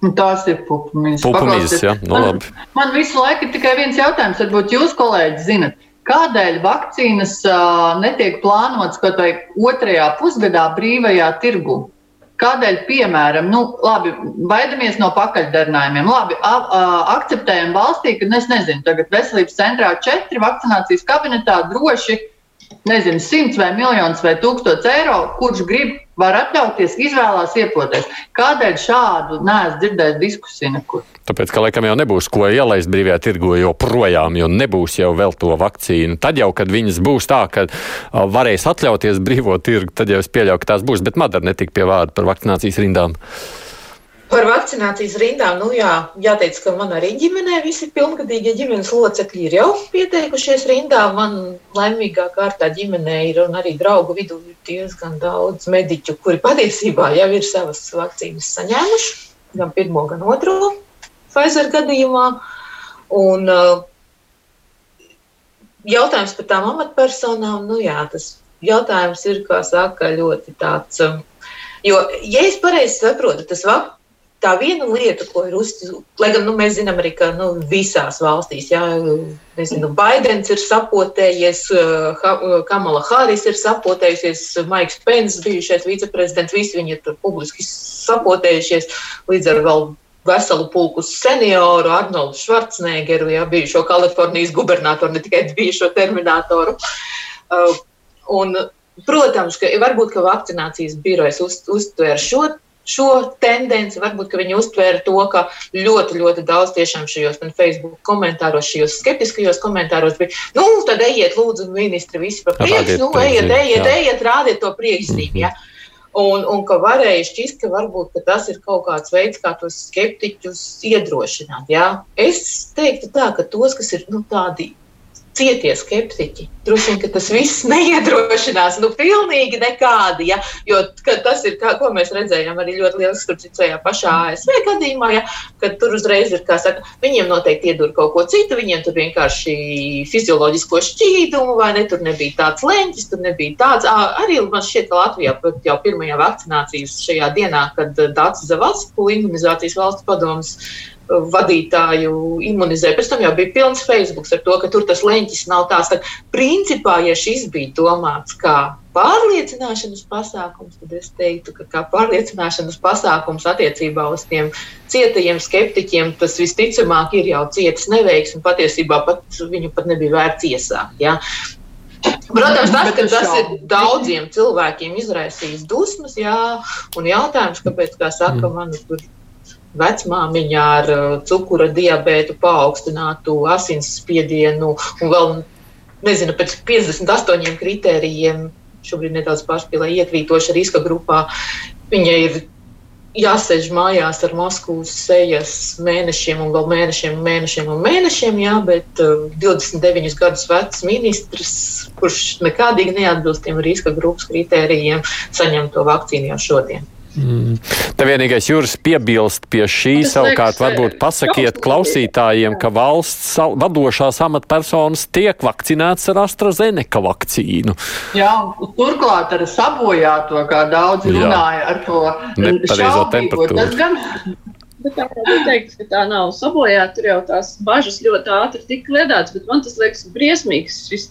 Nu, tās ir pupumizes. Pupumizes, jā, no nu, labi. Man, man visu laiku ir tikai viens jautājums, varbūt jūs, kolēģi, zinat. Kādēļ vakcīnas uh, netiek plānotas kaut vai otrajā pusgadā brīvajā tirgu? Kādēļ, piemēram, nu, labi, baidamies no pakaļdarinājumiem, labi, a, a, akceptējam valstī, ka, es nezinu, tagad veselības centrā četri vakcinācijas kabinetā droši nezinu, simts vai miljonus vai tūkstots eiro, kurš grib, var atļauties, izvēlās iepoties. Kādēļ šādu neesmu dzirdējis diskusiju nekur? Tāpēc, ka laikam jau nebūs ko ielaist brīvajā tirgu joprojām, jo nebūs jau vēl to vakcīnu. Tad jau, kad viņas būs tā, ka varēs atļauties brīvo tirgu, tad jau es pieļauju, ka tās būs, bet Madara netika pie vārda par vakcinācijas rindām. Par vakcinācijas rindām, nu jā, jāteic, ka man arī ģimenē visi pilngadīgie ģimenes locekļi ir jau pieteikušies rindā. Man laimīgā kārtā ģimenē ir un arī draugu vidū ir diezgan daudz mediķu, kuri patiesībā jau ir savas vakcīnas saņēmuši, gan pirmo, gan otro Pfizer gadījumā. Un, uh, jautājums par tām amatpersonām, nu jā, tas jautājums ir, kā saka, ļoti tāds. Um, jo, ja es pareizi saprotu, tas vakcīnas tā viena lieta, ko ir uzticama, lai gan nu, mēs zinām arī, ka nu, visās valstīs, jā, nezinu, Baidens ir sapotējies, Kamala Hāris ir sapotējusies, Maiks Pence, bijušais viceprezidents, visi viņi ir tur publiski sapotējušies līdz ar vēl veselu pulku senioru, Arnoldu Švarcnegeru, jā, bijušo Kalifornijas gubernatoru, ne tikai bijušo terminatoru. Uh, un, protams, ka varbūt ka vakcinācijas birojas uz, uztver šo šo tendenci. Varbūt viņi uztvēra to, ka ļoti, ļoti daudz tiešām šajos Facebook komentāros, šajos skeptiskajos komentāros bija, nu, tad ejiet, lūdzu, ministri, visi pa priekšu, nu, ejiet, ejiet, ejiet, rādiet to priekšzīmju. Mm -hmm. ja? Un, un ka varēja šķist, ka varbūt ka tas ir kaut kāds veids, kā tos skeptiķus iedrošināt. Jā? Es teiktu tā, ka tos, kas ir nu, tādi cietie skeptiķi. Droši vien, tas viss neiedrošinās, nu, pilnīgi nekādi. Ja? Jo tas ir, kā, ko mēs redzējām arī ļoti liels turcits tajā pašā ASV gadījumā, ja? kad tur uzreiz ir, kā saka, viņiem noteikti iedur kaut ko citu, viņiem tur vienkārši fizioloģisko šķīdumu, vai ne, tur nebija tāds leņķis, tur nebija tāds. Arī man šķiet, ka Latvijā pat jau pirmajā vakcinācijas šajā dienā, kad Dācis Zavats, imunizācijas valsts padomus vadītāju imunizē. Pēc tam jau bija pilns Facebook ar to, ka tur tas leņķis nav tāds. Tā, principā, ja šis bija domāts kā pārliecināšanas pasākums, tad es teiktu, ka kā pārliecināšanas pasākums attiecībā uz tiem cietajiem skeptiķiem, tas visticamāk ir jau cietas neveiks, un patiesībā pat viņu pat nebija vērts iesākt. Ja? Protams, tas, ka tas ir daudziem cilvēkiem izraisījis dusmas, jā, un jautājums, kāpēc, kā saka, man tur vecmāmiņa ar uh, cukura diabētu, paaugstinātu asinsspiedienu un vēl, nezinu, pēc 58 kritērijiem, šobrīd nedaudz pārspīlē, iekrītoša riska grupā, viņai ir jāsēž mājās ar Moskavas sejas mēnešiem, un vēl mēnešiem, mēnešiem un mēnešiem, jā, bet uh, 29 gadus vecs ministrs, kurš nekādīgi neatbilst tiem riska grupas kritērijiem, saņem to vakcīnu jau šodien. Mm. Te vienīgais jūras piebilst pie šī, Tas savukārt liekas, varbūt pasakiet klausītājiem, ka valsts vadošās amatpersonas tiek vakcinētas ar AstraZeneca vakcīnu. Jā, turklāt ar sabojāto, kā daudzi runāja, ar to nepareizo temperatūru. Tas gan Bet tā var teikt, ka tā nav sabojāta. Tur jau tās bažas ļoti ātri tika kliedētas, bet man tas liekas briesmīgs šis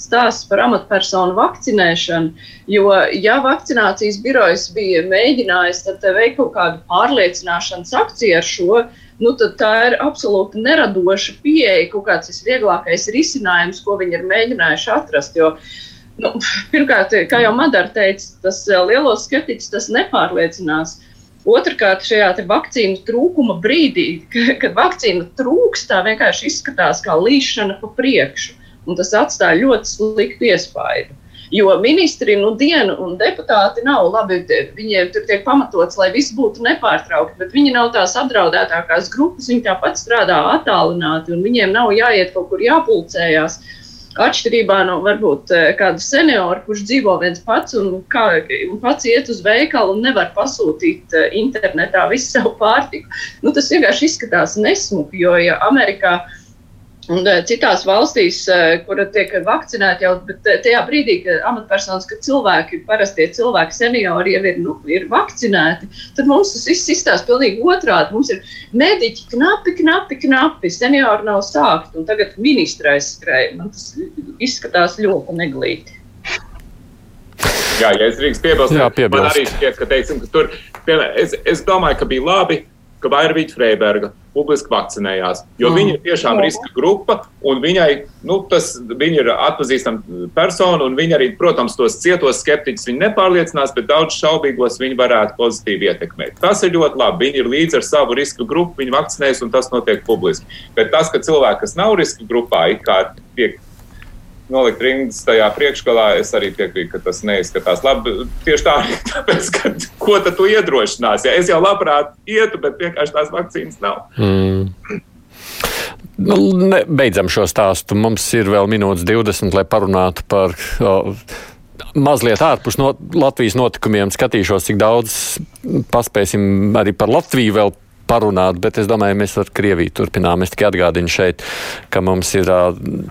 stāsts par amatpersonu vakcinēšanu. Jo, ja vakcinācijas birojas bija mēģinājis veikt kaut kādu pārliecināšanas akciju ar šo, nu, tad tā ir absolūti neradoša pieeja, kaut kāds visvieglākais risinājums, ko viņi ir mēģinājuši atrast. Jo, nu, pirmkārt, kā jau Madara teica, tas lielos skeptiķus tas nepārliecinās. Otrakārt, šajā vakcīnu trūkuma brīdī, kad vakcīna trūkst, tā vienkārši izskatās kā līšana pa priekšu. Tas atstāja ļoti sliktu iespaidu. Jo ministri nu dienu un deputāti nav labi, viņiem tur tiek pamatots, lai viss būtu nepārtraukti, bet viņi nav tās apdraudētākās grupas, viņi tāpat strādā attālināti un viņiem nav jāiet kaut kur jāpulcējās. Uh, Atšķirībā no varbūt eh, kāda seniora, kurš dzīvo viens pats un, kā, un pats iet uz veikalu un nevar pasūtīt eh, internetā visu savu pārtiku, nu, tas vienkārši izskatās nesmuki. Jo ja Amerikā Un eh, citās valstīs, eh, kur tiek vakcinēti jau eh, tajā brīdī, kad amatpersonas, kad cilvēki, parastie cilvēki, seniori jau ir, nu, ir vakcinēti, tad mums tas viss izstāsta pilnīgi otrādi. Mums ir mediķi knapi, knapi, knapi, seniori nav sākti, un tagad ministra aizskrēja. Man tas izskatās ļoti neglīti. Jā, ja es drīkst piebilst, man arī šķiet, ka, teiksim, ka tur, piemēram, es, es domāju, ka bija labi, ka Vairvīta Freiberga publiski vakcinējās. Jo mm. viņa ir tiešām riska grupa, un viņai, nu, tas, viņa ir atpazīstama persona, un viņa arī, protams, tos cietos skeptiķus nepārliecinās, bet daudz šaubīgos viņa varētu pozitīvi ietekmēt. Tas ir ļoti labi. Viņi ir līdzi ar savu riska grupu, viņi vakcinējas, un tas notiek publiski. Bet tas, ka cilvēki, kas nav riska grupā, it kā tiek nolikt rindas tajā priekšgalā, es arī piekrītu, ka tas neizskatās labi. Tieši tā, tāpēc, ka, ko tad tu iedrošinās? Ja es jau labprāt ietu, bet vienkārši tās vakcīnas nav. Mm. Nu, ne, beidzam šo stāstu. Mums ir vēl minūtes 20, lai parunātu par. O, mazliet ārpus no Latvijas notikumiem skatīšos, cik daudz paspēsim arī par Latviju vēl parunāt, bet es domāju, mēs ar Krieviju turpinām. Es tikai atgādinu šeit, ka mums ir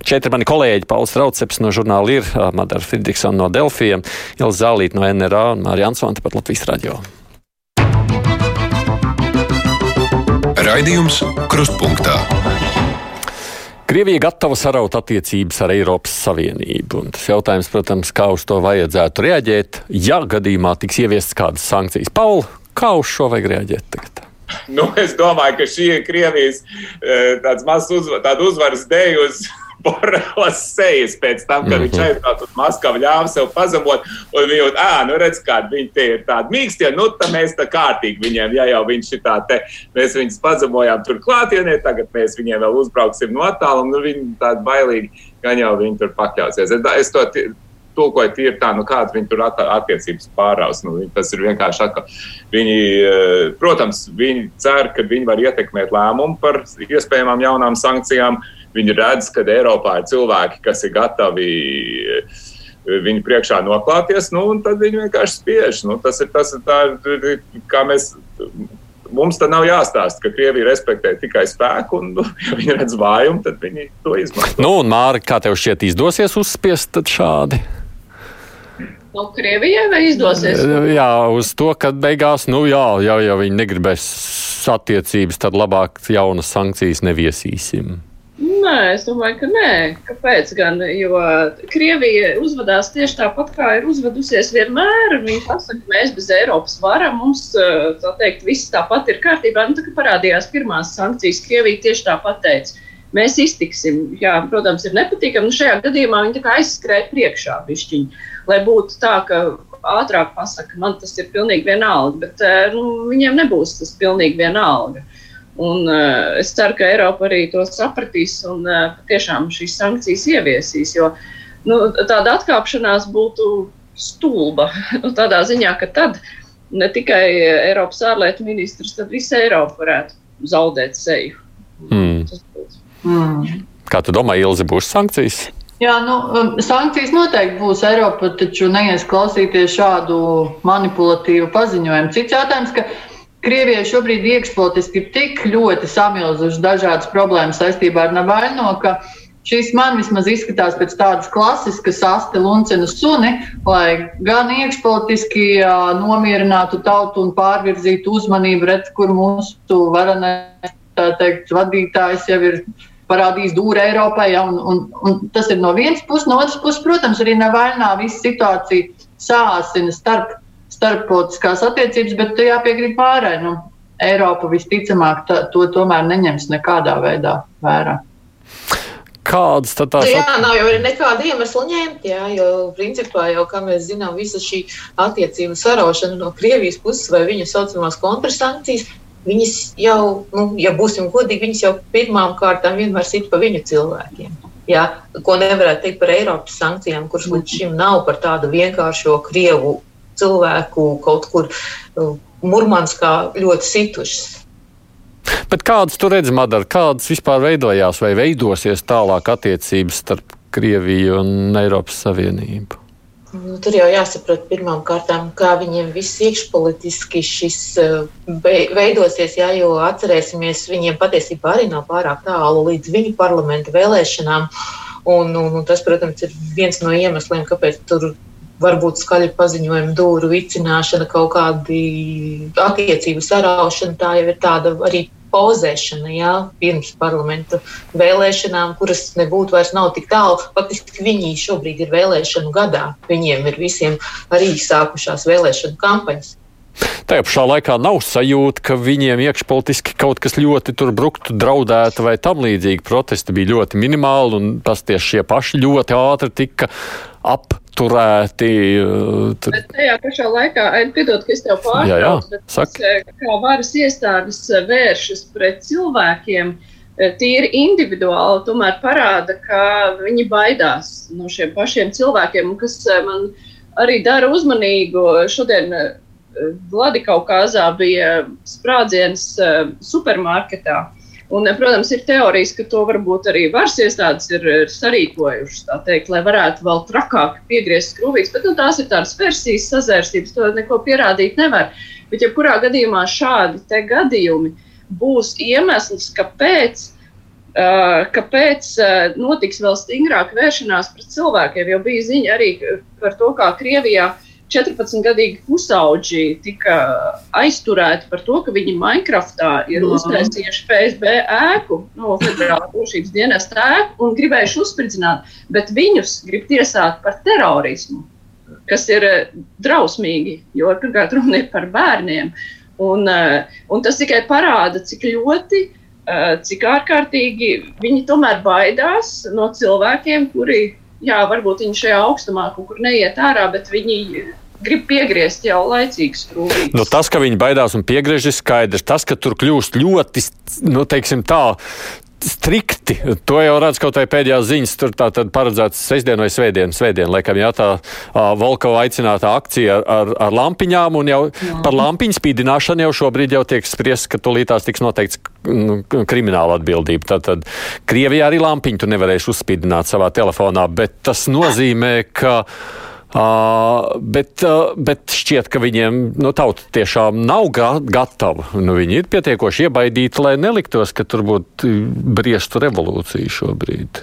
četri mani kolēģi, Pauls Rauceps no žurnāla ir, Madara Friedrichsona no Delfiem, Ilza Zālīt no NRA un Mārija Ansvanta pat Latvijas radio. Raidījums Krustpunktā. Krievija gatava saraut attiecības ar Eiropas Savienību. Un tas jautājums, protams, kā uz to vajadzētu reaģēt, ja gadījumā tiks ieviestas kādas sankcijas. Pauli, kā uz šo vajag reaģēt tagad? Nu, es domāju, ka šī ir Krievijas tāds mazs uzvar, uzvaras dēļ uz Borelas sejas pēc tam, kad mm -hmm. viņš mhm. aizbrauca uz Maskavu, ļāva sev pazemot, un viņi jau, ah, nu redz, kādi viņi tie ir tādi mīkstie, nu, tā mēs tā kārtīgi viņiem, ja jau viņš ir tā te, mēs viņus pazemojām tur klātienē, tagad mēs viņiem vēl uzbrauksim no attāluma, nu, viņi tādi bailīgi, gan jau viņi tur pakļausies. Es, es to tulkoja tīri tā, nu kādas viņi tur attiecības pāraus. Nu, tas ir vienkārši atkal. Viņi, eh, protams, viņi cer, ka viņi var ietekmēt lēmumu par iespējamām jaunām sankcijām. viņi redz, ka Eiropā ir cilvēki, kas ir gatavi viņu priekšā noklāties, nu, un tad viņi vienkārši spiež. Nu, tas ir tas, tā, kā mēs. Mums tā nav jāstāsta, ka Krievija respektē tikai spēku, un, nu, ja viņi redz vājumu, tad viņi to izmanto. Nu, un Māri, kā tev šķiet, izdosies uzspiest šādi? Nu, Krievijai vai izdosies? Jā, uz to, ka beigās, nu jā, jau, ja viņi negribēs attiecības, tad labāk jaunas sankcijas neviesīsim. Nē, es domāju, ka nē. Kāpēc gan? Jo Krievija uzvedās tieši tāpat, kā ir uzvedusies vienmēr. Viņi pasaka, ka mēs bez Eiropas varam, mums tā teikt, viss tāpat ir kārtībā. Nu, tā kā parādījās pirmās sankcijas, Krievija tieši tāpat teica. Mēs iztiksim. Jā, protams, ir nepatīkami. Nu, šajā gadījumā viņi aizskrēja priekšā bišķiņi. Lai būtu tā, ka ātrāk pasakā, man tas ir pilnīgi vienalga, bet nu, viņiem nebūs tas pilnīgi vienalga. Un, uh, es ceru, ka Eiropa arī to sapratīs un uh, tiešām šīs sankcijas ieviesīs. Jo nu, tāda atkāpšanās būtu stulba. Nu, tādā ziņā, ka tad ne tikai Eiropas ārlietu ministrs, bet visa Eiropa varētu zaudēt seju. Mm. Mm. Kā tu domā, Ilzi, būs sankcijas? Jā, nu, um, sankcijas noteikti būs. Eiropa taču neies klausīties šādu manipulatīvu paziņojumu. Cits jautājums, ka Krievijai šobrīd iekšpolitiski ir tik ļoti samilzušas dažādas problēmas saistībā ar Navaļno, ka šis man vismaz izskatās pēc tādas klasiskas asti luncena suni, lai gan iekšpolitiski nomierinātu tautu un pārvirzītu uzmanību, redz, kur mūsu varanais, tā teikt, vadītājs jau ir parādījis dūri Eiropai. Ja, un, un, un tas ir no vienas puses, no otras puses, protams, arī Navaļnā visa situācija sāsina starp starptautiskās attiecības, bet jāpiekrīt pārai. Nu, Eiropa visticamāk tā, to tomēr neņems nekādā veidā vērā. Kādas tad tās ir? Jā, nav jau nekāda iemesla ņemt, jā, jo principā jau, kā mēs zinām, visa šī attiecību saraušana no Krievijas puses vai viņu saucamās kontrasankcijas, viņas jau, nu, ja būsim godīgi, viņas jau pirmām kārtām vienmēr sit pa viņu cilvēkiem. Jā, ko nevarētu teikt par Eiropas sankcijām, kuras līdz šim nav par tādu vienkāršo Krievu cilvēku kaut kur uh, Murmanskā ļoti situšas. Bet kādas tu redzi, Madara, kādas vispār veidojās vai veidosies tālāk attiecības starp Krieviju un Eiropas Savienību? Nu, tur jau jāsaprot pirmām kārtām, kā viņiem viss iekšpolitiski šis uh, veidosies, jā, jo atcerēsimies, viņiem patiesībā arī nav pārāk tālu līdz viņu parlamenta vēlēšanām. Un, un, un tas, protams, ir viens no iemesliem, kāpēc tur varbūt skaļi paziņojumi, dūru vicināšana, kaut kādi attiecību saraušana, tā jau ir tāda arī pozēšana, jā, pirms parlamenta vēlēšanām, kuras nebūtu vairs nav tik tālu. Faktiski viņi šobrīd ir vēlēšanu gadā. Viņiem ir visiem arī sākušās vēlēšanu kampaņas. Tajā pašā laikā nav sajūta, ka viņiem iekšpolitiski kaut kas ļoti tur bruktu, draudētu vai tam līdzīgi. Protesti bija ļoti minimāli, un tas tieši šie paši ļoti ātri tika apturēti. Uh, tur... Bet tajā pašā laikā, piedod, ka es tev pārtraucu, eh, kā varas iestādes eh, vēršas pret cilvēkiem, eh, tīri individuāli, tomēr parāda, ka viņi baidās no šiem pašiem cilvēkiem, kas man arī dara uzmanīgu. Šodien Vladikaukāzā bija sprādziens supermarketā Un, protams, ir teorijas, ka to varbūt arī varas iestādes ir sarīkojušas, teikt, lai varētu vēl trakāk piegriezt skrūvītes. Bet nu, tās ir tādas versijas, sazērstības, to neko pierādīt nevar. Bet, ja kurā gadījumā šādi gadījumi būs iemesls, kāpēc, uh, kāpēc uh, notiks vēl stingrāka vēršanās pret cilvēkiem, jo bija ziņa arī par to, kā Krievijā uh, 14-gadīgi pusauģi tika aizturēti par to, ka viņi Minecraftā ir no. uztaisījuši PSB ēku, no Federālā drošības dienesta ēku un gribējuši uzspridzināt, bet viņus grib tiesāt par terorismu, kas ir eh, drausmīgi, jo pirmkārt runa ir par bērniem. Un, eh, un tas tikai parāda, cik ļoti, eh, cik ārkārtīgi viņi tomēr baidās no cilvēkiem, kuri jā, varbūt viņi šajā augstumā kaut kur neiet ārā, bet viņi grib piegriezt jau laicīgi skrūvītes. Nu, tas, ka viņi baidās un piegriež, ir skaidrs. Tas, ka tur kļūst ļoti, nu, teiksim tā, strikti. To jau redz kaut vai pēdējās ziņas. Tur tā tad paredzēts sestdien vai svētdien. Svētdien, laikam, jā, tā Volkova aicinātā akcija ar, ar lampiņām. Un jau jā. par lampiņu spīdināšanu jau šobrīd jau tiek spriests, ka tūlītās tiks noteikts nu, krimināla atbildība. Tātad Krievijā arī lampiņu tu nevarēsi uzspīdināt savā telefonā, bet tas nozīmē, ka. Uh, bet, uh, bet šķiet, ka viņiem nu, tauta tiešām nav ga gatava. Nu, viņi ir pietiekoši iebaidīti, lai neliktos, ka tur būtu briestu revolūcija šobrīd.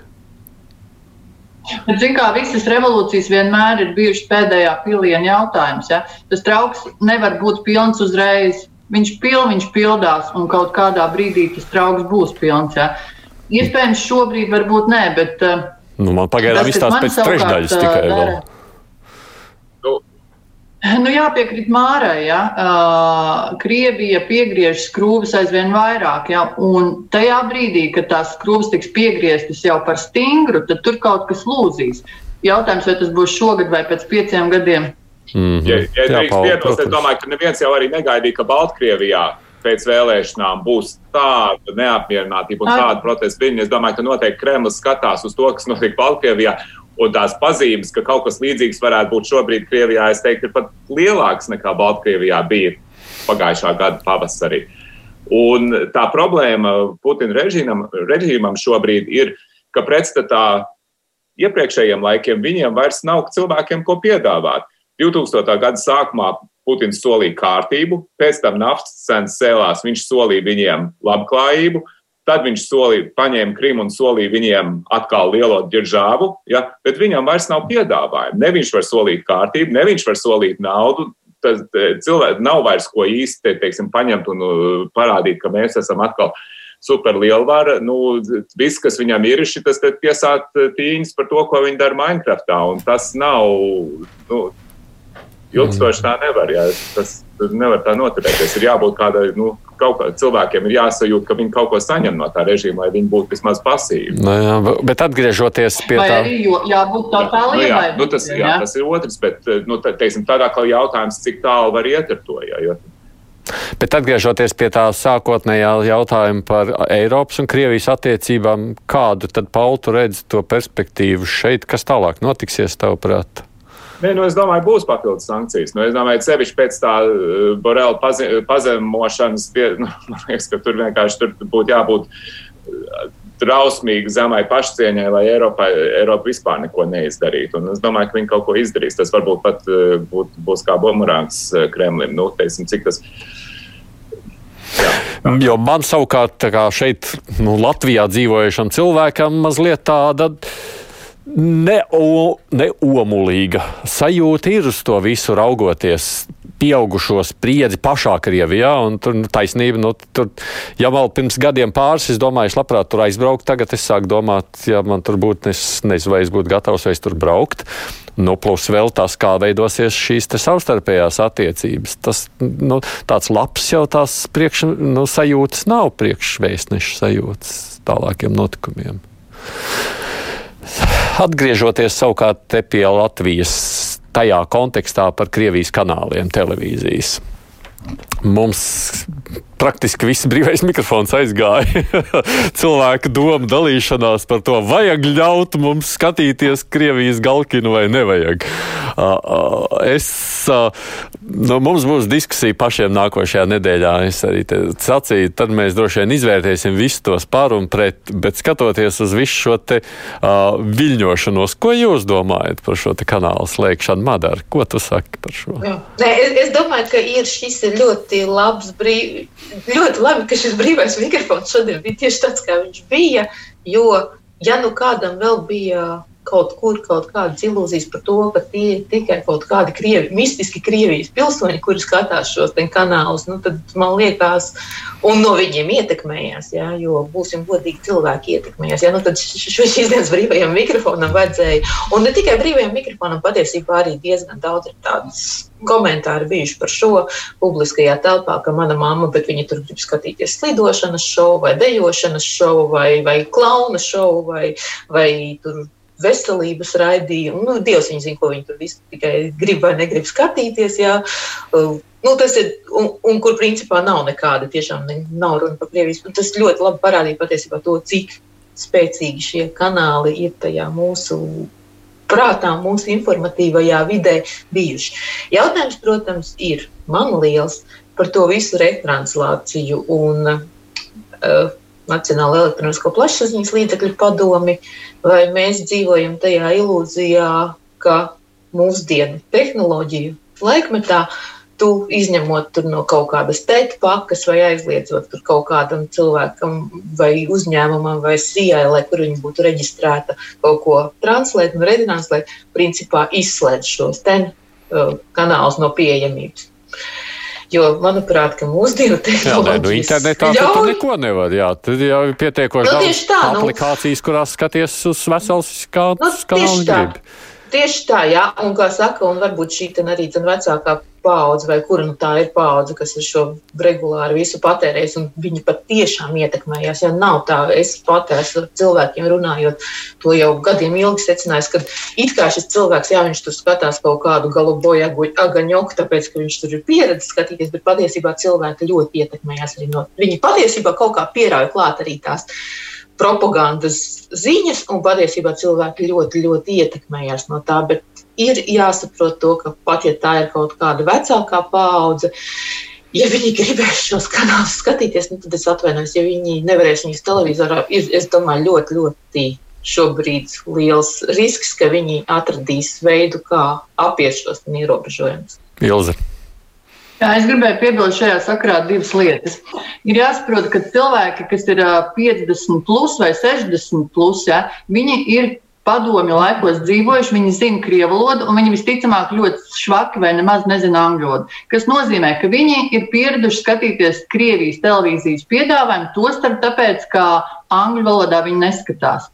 Bet, zin, kā visas revolūcijas vienmēr ir bijušas pēdējā piliena jautājums. Ja? Tas trauks nevar būt pilns uzreiz. Viņš pil, viņš pildās, un kaut kādā brīdī tas trauks būs pilns. Ja? Iespējams, šobrīd varbūt nē, bet. Nu, man pagaidām izstāsta pēc trešdaļas tikai dara. vēl. Nu, jāpiekrīt Mārai, ja uh, Krievija piegriež skrūves aizvien vairāk, ja, un tajā brīdī, kad tās skrūves tiks piegrieztas jau par stingru, tad tur kaut kas lūzīs. Jautājums, vai tas būs šogad vai pēc pieciem gadiem? Mm -hmm. Ja, ja drīkst piebilst, es domāju, ka neviens jau arī negaidīja, ka Baltkrievijā pēc vēlēšanām būs tāda neapmierinātība un tāda protesta viņa. Es domāju, ka noteikti Kremlis skatās uz to, kas notiek Baltkrievijā, Un tās pazīmes, ka kaut kas līdzīgs varētu būt šobrīd Krievijā, es teiktu, ir pat lielāks nekā Baltkrievijā bija pagājušā gada pavasarī. Un tā problēma Putina režīmam, režīmam šobrīd ir, ka pretstatā iepriekšējiem laikiem viņiem vairs nav cilvēkiem, ko piedāvāt. 2000. gada sākumā Putins solīja kārtību, pēc tam naftas cenas cēlās, viņš solīja viņiem labklājību, Tad viņš solīja, paņēma Krimu un solīja viņiem atkal lielo ģeržāvu, ja, bet viņam vairs nav piedāvājumu. Ne viņš var solīt kārtību, ne viņš var solīt naudu. Tas cilvēki nav vairs ko īsti teiksim, paņemt un uh, parādīt, ka mēs esam atkal superlielvara. Nu, viss, kas viņam ir, ir tas piesāt uh, tīņas par to, ko viņi dara Minecraftā. Un tas nav nu, ilgstoši tā nevar. Jā. Tas, nevar tā noturēties. Ir jābūt kādai, nu, kaut kā cilvēkiem ir jāsajūt, ka viņi kaut ko saņem no tā režīma, lai viņi būtu vismaz pasīvi. Nu, jā, bet atgriežoties pie tā. Jā, jābūt totāli nu, jā, nu, tas, jā, jā, tas ir otrs, bet, nu, tā, teiksim, tādā kā jautājums, cik tālu var iet ar to. Jā, jo, Bet atgriežoties pie tā sākotnējā jautājuma par Eiropas un Krievijas attiecībām, kādu tad Pauli redz to perspektīvu šeit, kas tālāk notiksies, tavuprāt? Nē, nu, es domāju, būs papildus sankcijas. Nu, es domāju, sevišķi pēc tā uh, Borela pazemošanas, nu, man liekas, ka tur vienkārši tur būtu jābūt uh, drausmīgi zemai pašcieņai, lai Eiropa, Eiropa vispār neko neizdarītu. Un es domāju, ka viņi kaut ko izdarīs. Tas varbūt pat uh, būt, būs kā bumerāns Kremlim. Nu, teiksim, cik tas Jā. Jo man savukārt šeit, nu, Latvijā dzīvojušam cilvēkam, mazliet tāda neomulīga ne sajūta ir uz to visu raugoties. Pieaugušo spriedzi pašā Krievijā, un tur taisnība, nu, tur, ja vēl pirms gadiem pāris, es domāju, es labprāt tur aizbraukt, tagad es sāku domāt, ja man tur būtu, es nezinu, vai es būtu gatavs vai es tur braukt. Nu, plus vēl tas, kā veidosies šīs savstarpējās attiecības. Tas nu, tāds labs jau tās priekš, nu, sajūtas nav priekšvēstneša sajūtas tālākiem notikumiem. Atgriežoties savukārt pie Latvijas tajā kontekstā par Krievijas kanāliem televīzijas. Mums praktiski viss brīvais mikrofons aizgāja. Cilvēku domu dalīšanās par to, vajag ļaut mums skatīties Krievijas galkinu vai nevajag. Es, nu, mums būs diskusija pašiem nākošajā nedēļā. Es arī sacīju, tad mēs droši vien izvērtēsim visus tos par un pret, bet skatoties uz visu šo te uh, viļņošanos, ko jūs domājat par šo kanālu slēgšanu, Madara? Ko tu saki par šo? Nē, es, es domāju, ka ir šis ļoti labs brīvs ļoti labi, ka šis brīvais mikrofons šodien bija tieši tāds, kā viņš bija. Jo, ja nu kādam vēl bija kaut kur kaut kādas ilūzijas par to, ka tie ir tikai kaut kādi krievi, mistiski Krievijas pilsoņi, kuri skatās šos kanālus, nu, tad man liekas, un no viņiem ietekmējās, jā, jo būsim godīgi cilvēki ietekmējās. Jā, nu, tad šīs dienas brīvajam mikrofonam vajadzēja, un ne tikai brīvajam mikrofonam, patiesībā arī diezgan daudz ir tādas komentāri bijuši par šo publiskajā telpā, ka mana mamma, bet viņa tur grib skatīties slidošanas šovu vai dejošanas šovu vai, vai klauna šovu vai, vai tur veselības raidījumu. Nu, Dievs viņi zina, ko viņi tur visu tikai grib vai negrib skatīties. Jā. Nu, tas ir, un, un kur principā nav nekāda, tiešām ne, nav runa par Krievijas. Tas ļoti labi parādīja patiesībā to, cik spēcīgi šie kanāli ir tajā mūsu prātā, mūsu informatīvajā vidē bijuši. Jautājums, protams, ir man liels par to visu retranslāciju un uh, Nacionālo elektronisko plašsaziņas līdzekļu padomi, vai mēs dzīvojam tajā ilūzijā, ka mūsdienu tehnoloģiju laikmetā tu izņemot no kaut kādas tēta pakas vai aizliedzot kaut kādam cilvēkam vai uzņēmumam vai sijai, lai kur viņi būtu reģistrēta kaut ko translēt un retranslēt, principā izslēdz šos ten uh, kanālus no pieejamības. Jo, manuprāt, ka mūsdienu tehnoloģijas... Jā, nu internetā ļauj... tu neko nevar, jā, tad jau ir pietiekoši nu, daudz tā, nu- aplikācijas, nu... kurās skaties uz vesels kā, nu, kā grib. Tieši tā, jā, un kā saka, un varbūt šī arī vecākā paudze, vai kura nu tā ir paudze, kas ir šo regulāri visu patērējis, un viņi pat tiešām ietekmējās. Ja nav tā, es pat esmu cilvēkiem runājot, to jau gadiem ilgi secinājis, ka it kā šis cilvēks, jā, viņš tur skatās kaut kādu galu boju agaņoku, tāpēc, ka viņš tur ir pieredzējis skatīties, bet patiesībā cilvēki ļoti ietekmējās arī no. Viņi patiesībā kaut kā pierāja klāt arī tās propagandas ziņas, un patiesībā cilvēki ļoti, ļoti ietekmējās no tā. Bet ir jāsaprot to, ka pat ja tā ir kaut kāda vecākā paudze, ja viņi gribēs šos kanālus skatīties, nu, tad es atvainojos, ja viņi nevarēs viņus televizorā, ir, es domāju, ļoti, ļoti šobrīd liels risks, ka viņi atradīs veidu, kā apiet šos ierobežojumus. Ilze. Jā, es gribēju piebilst šajā sakrā divas lietas. Ir jāsaprot, ka cilvēki, kas ir 50 plus vai 60 plus, ja, viņi ir padomju laikos dzīvojuši, viņi zina krievu valodu, un viņi visticamāk ļoti švaki vai nemaz nezina angļu valodu. Tas nozīmē, ka viņi ir pieraduši skatīties Krievijas televīzijas piedāvājumu, tostarp tāpēc, ka angļu valodā viņi neskatās.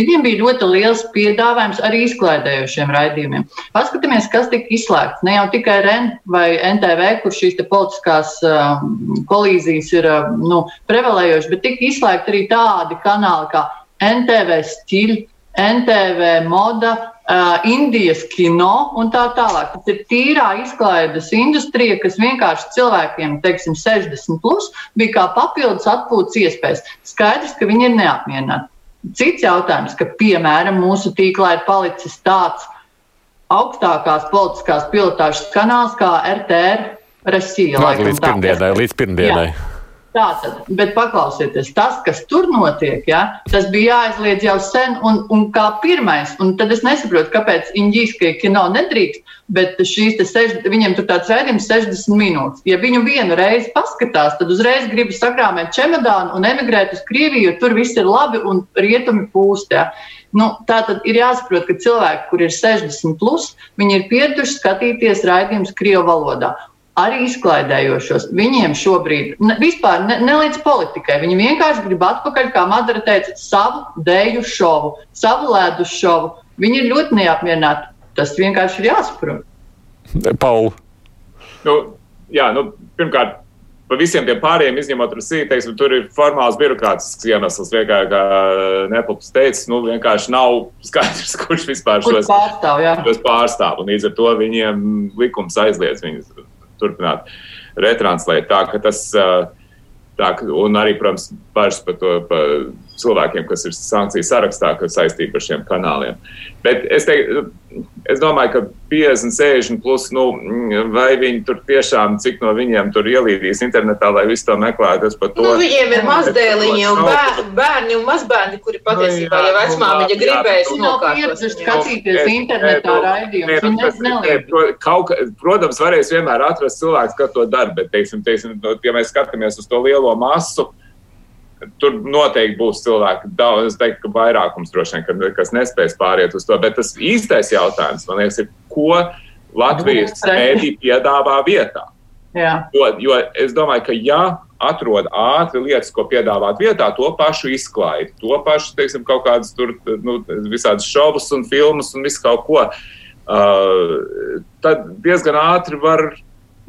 Viņiem bija ļoti liels piedāvājums arī izklaidējošiem raidījumiem. Paskatāmies, kas tika izslēgts. Ne jau tikai REN vai NTV, kur šīs politiskās uh, kolīzijas ir uh, nu, prevalējošas, bet tika izslēgti arī tādi kanāli kā NTV Stila, NTV Moda, uh, Indijas kino un tā tālāk. Tas ir tīrā izklaides industrija, kas vienkārši cilvēkiem, teiksim, 60 plus, bija kā papildus atpūtas iespējas. Skaidrs, ka viņi ir neapmierināti. Cits jautājums, ka piemēram mūsu tīklā ir palicis tāds augstākās politiskās pilotāžas kanāls kā RTR Rasija. Līdz pirmdienai, līdz pirmdienai. Jā. Tātad, bet paklausieties, tas, kas tur notiek, ja, tas bija jāaizliedz jau sen un, un kā pirmais. Un tad es nesaprotu, kāpēc Inģīskai kino nedrīkst, bet šīs seš, viņiem tur tāds rēdījums 60 minūtes. Ja viņu vienu reizi paskatās, tad uzreiz gribas sakrāmēt čemodānu un emigrēt uz Krieviju, jo tur viss ir labi un rietumi pūst. Ja. Nu, tā tad ir jāsaprot, ka cilvēki, kur ir 60, plus, viņi ir pieraduši skatīties raidījumus Krievijas valodā arī izklaidējošos. Viņiem šobrīd ne, vispār ne, ne līdz politikai. Viņi vienkārši grib atpakaļ, kā Madara teica, savu dēļu šovu, savu ledus šovu. Viņi ir ļoti neapmierināti. Tas vienkārši ir jāsaprot. Pauli. Nu, jā, nu, pirmkārt, par visiem tiem pārējiem, izņemot Rusiju, teiksim, tur ir formāls birokrātisks iemesls. Vienkārši, kā Nepals teica, nu, vienkārši nav skaidrs, kurš vispār šos pārstāv. Šos pārstāv un līdz ar to viņiem likums aizliedz viņus turpināt retranslēt. Tā tas, tā, un arī, protams, bažas par to par cilvēkiem, kas ir sankciju sarakstā, kas saistīti ar šiem kanāliem. Bet es, teiktu, es domāju, ka 50, 60 plus, nu, vai viņi tur tiešām, cik no viņiem tur ielīdīs internetā, lai visu to meklētu, es par to. Nu, viņiem ir mazdēliņi un bērni, bērni un mazbērni, kuri patiesībā, ja vecmāmiņa gribēs nokārtos. skatīties internetā raidījumus. Protams, varēs vienmēr atrast cilvēks, kas to dara, bet, teiksim, teiksim, ja mēs skatāmies uz to lielo masu, Tur noteikti būs cilvēki, daudz, es teiktu, ka vairākums droši vien, kas nespēs pāriet uz to. Bet tas īstais jautājums, man liekas, ir, ko Latvijas mēdī piedāvā vietā. Jā. Jo, jo es domāju, ka ja atrod ātri lietas, ko piedāvāt vietā, to pašu izklaidi, to pašu, teiksim, kaut kādas tur, nu, visādas šovus un filmas un visu kaut ko, uh, tad diezgan ātri var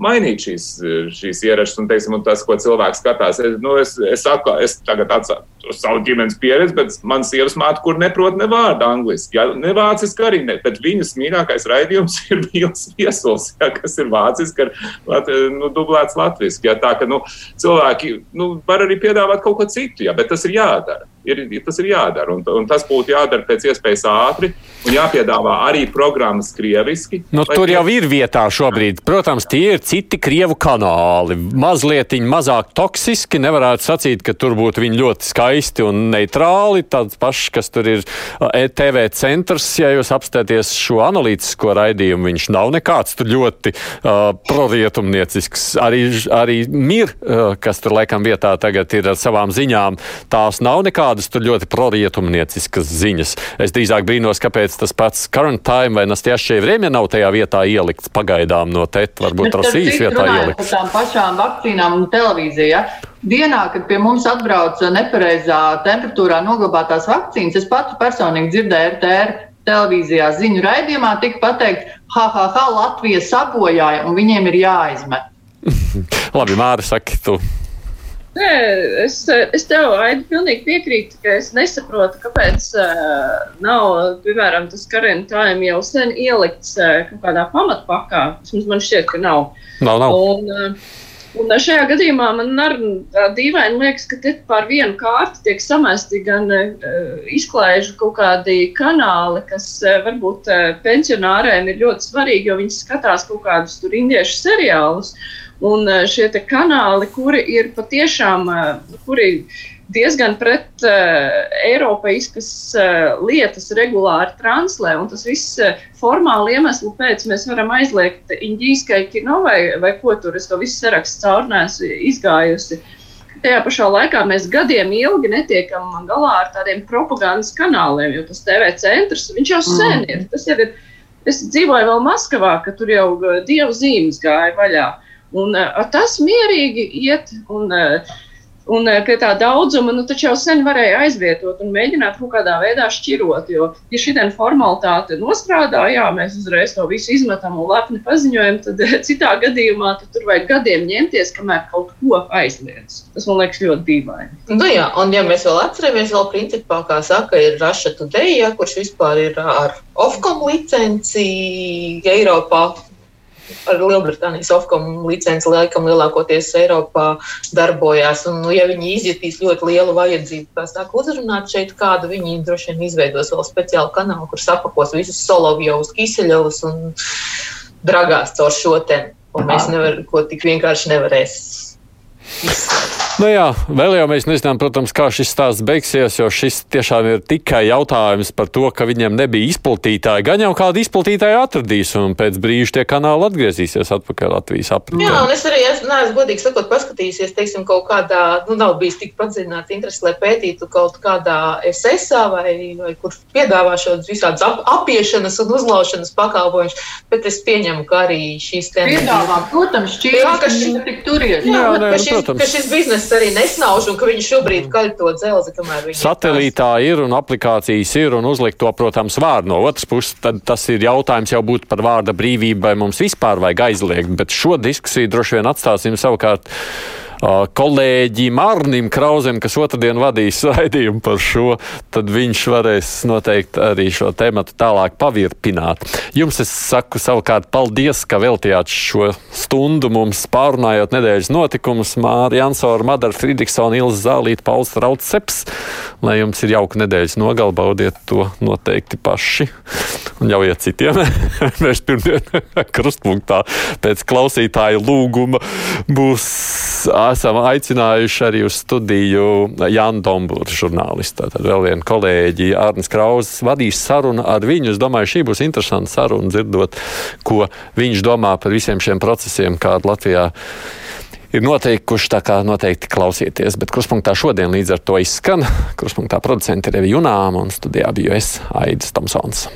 mainīt šīs, šīs ierašas un, teiksim, un tas, ko cilvēks skatās. Es, nu, es, es, saku, es tagad atsāku, savu ģimenes pieredzi, bet man sievas māte, kur neprot ne vārdu angliski, ja, ne vāciski arī ne, bet viņas mīļākais raidījums ir bijis viesuls, ja, kas ir vāciski ar lat, nu, dublēts latviski. Ja, tā ka nu, cilvēki nu, var arī piedāvāt kaut ko citu, ja, bet tas ir jādara. Ir, tas ir jādara, un, un tas būtu jādara pēc iespējas ātri, un jāpiedāvā arī programmas krieviski. Nu, tur jau ir vietā šobrīd. Protams, tie ir citi krievu kanāli. Mazliet mazāk toksiski. Nevarētu sacīt, ka tur būtu viņi ļoti skaisti un neitrāli. Tāds pašs, kas tur ir ETV centrs, ja jūs apstāties šo analītisko raidījumu, viņš nav nekāds tur ļoti uh, prorietumniecisks. Arī, arī mir, uh, kas tur laikam vietā tagad ir ar savām ziņām, tās nav nekādas nekādas tur ļoti prorietumnieciskas ziņas. Es drīzāk brīnos, kāpēc tas pats Current Time vai Nastjašķie Vremja nav tajā vietā ielikts pagaidām no TET, varbūt Rosijas vietā ielikts. Par tām pašām vakcīnām un televīzija. Dienā, kad pie mums atbrauca nepareizā temperatūrā noglabātās vakcīnas, es pati personīgi dzirdēju RTR televīzijā ziņu raidījumā, tika pateikt, ha, ha, ha, Latvija sabojāja un viņiem ir jāizmet. Labi, Māra, saki, tu Nē, es, es tev, Aidi, pilnīgi piekrītu, ka es nesaprotu, kāpēc uh, nav, piemēram, tas karantēm jau sen ielikts uh, kaut kādā pamatpakā. Vismaz man šķiet, ka nav. Nav, nav. Un, uh, un šajā gadījumā man arī dīvaini liekas, ka te pār vienu kārtu tiek samesti gan uh, izklaižu kaut kādi kanāli, kas uh, varbūt uh, pensionāriem ir ļoti svarīgi, jo viņi skatās kaut kādus tur indiešu seriālus. Un eh, šie kanāli, kuri ir patiešām, eh, kuri diezgan pret uh, eiropeiskas uh, lietas regulāri translē, un tas viss uh, formāli iemeslu pēc mēs varam aizliegt indīskai kino vai, vai ko tur, es to visu sarakstu caurnēs izgājusi. Tajā pašā laikā mēs gadiem ilgi netiekam galā ar tādiem propagandas kanāliem, jo tas TV centrs, viņš jau sen mm. ir. Tas jau ir, es dzīvoju vēl Maskavā, ka tur jau dievu zīmes gāja vaļā. Uh, Un uh, tas mierīgi iet un, uh, un pie tā daudzuma, nu, jau sen varēja aizvietot un mēģināt kaut kādā veidā šķirot. Jo, ja šī formalitāte nostrādā, jā, mēs uzreiz to visu izmetam un lepni paziņojam, tad citā gadījumā tad tur vajag gadiem ņemties, kamēr kaut ko aizliedz. Tas man liekas ļoti dīvaini. Nu jā, un ja mēs vēl atceramies, vēl principā, kā saka, ir Raša Today, ja, kurš vispār ir ar Ofcom licenci Eiropā ar Lielbritānijas Ofcom licenci laikam lielākoties Eiropā darbojās. Un, nu, ja viņi izjutīs ļoti lielu vajadzību, kā saka, uzrunāt šeit kādu, viņi droši vien izveidos vēl speciālu kanālu, kur sapakos visus Solovjovus, Kiseļovus un dragās caur šo te. Un mēs nevar, ko tik vienkārši nevarēs izsākt. Nu jā, vēl jau mēs nezinām, protams, kā šis stāsts beigsies, jo šis tiešām ir tikai jautājums par to, ka viņiem nebija izplatītāji. Gan jau kādu izplatītāju atradīs, un pēc brīža tie kanāli atgriezīsies atpakaļ Latvijas apritē. Jā, un es arī esmu, neesmu godīgi sakot, paskatījusies, teiksim, kaut kādā, nu, nav bijis tik padziļināts interesi, lai pētītu kaut kādā SSA vai, vai kur piedāvā šādas visādas ap, apiešanas un uzlaušanas pakalpojumus, bet es pieņemu, ka arī šīs tendences. Piedāvā, protams, šķiet, jā, ka šis, tik turies. Jā, jā, nē, ka šis, protams. ka šis bizness arī nesnauž un ka viņi šobrīd kaļ to dzelzi, kamēr viņi. Satelītā ir un aplikācijas ir un uzlikt to, protams, vārdu. No otras puses, tad tas ir jautājums jau būt par vārda brīvību, vai mums vispār vajag aizliegt, bet šo diskusiju droši vien atstāsim savukārt kolēģim Arnim Krausam, kas otrdien vadīs raidījumu par šo, tad viņš varēs noteikti arī šo tēmatu tālāk pavirpināt. Jums es saku savukārt paldies, ka veltījāt šo stundu mums pārunājot nedēļas notikumus. Māra Jansora, Madara Friedrichsona, Ilza Zālīta, Pauls Rauceps. Lai jums ir jauka nedēļas nogalba, baudiet to noteikti paši un ļaujiet citiem. Mēs pirmdien krustpunktā pēc klausītāju lūguma būs esam aicinājuši arī uz studiju Jānu Dombūru, žurnālistu. Tad vēl viena kolēģi Arnis Krauzes vadīs sarunu ar viņu. Es domāju, šī būs interesanta saruna, dzirdot, ko viņš domā par visiem šiem procesiem, kāda Latvijā ir noteikuši, tā kā noteikti klausieties. Bet kruspunktā šodien līdz ar to izskan. Kruspunktā producenti ir Evi Junām un studijā biju es, Aidis Tomsons.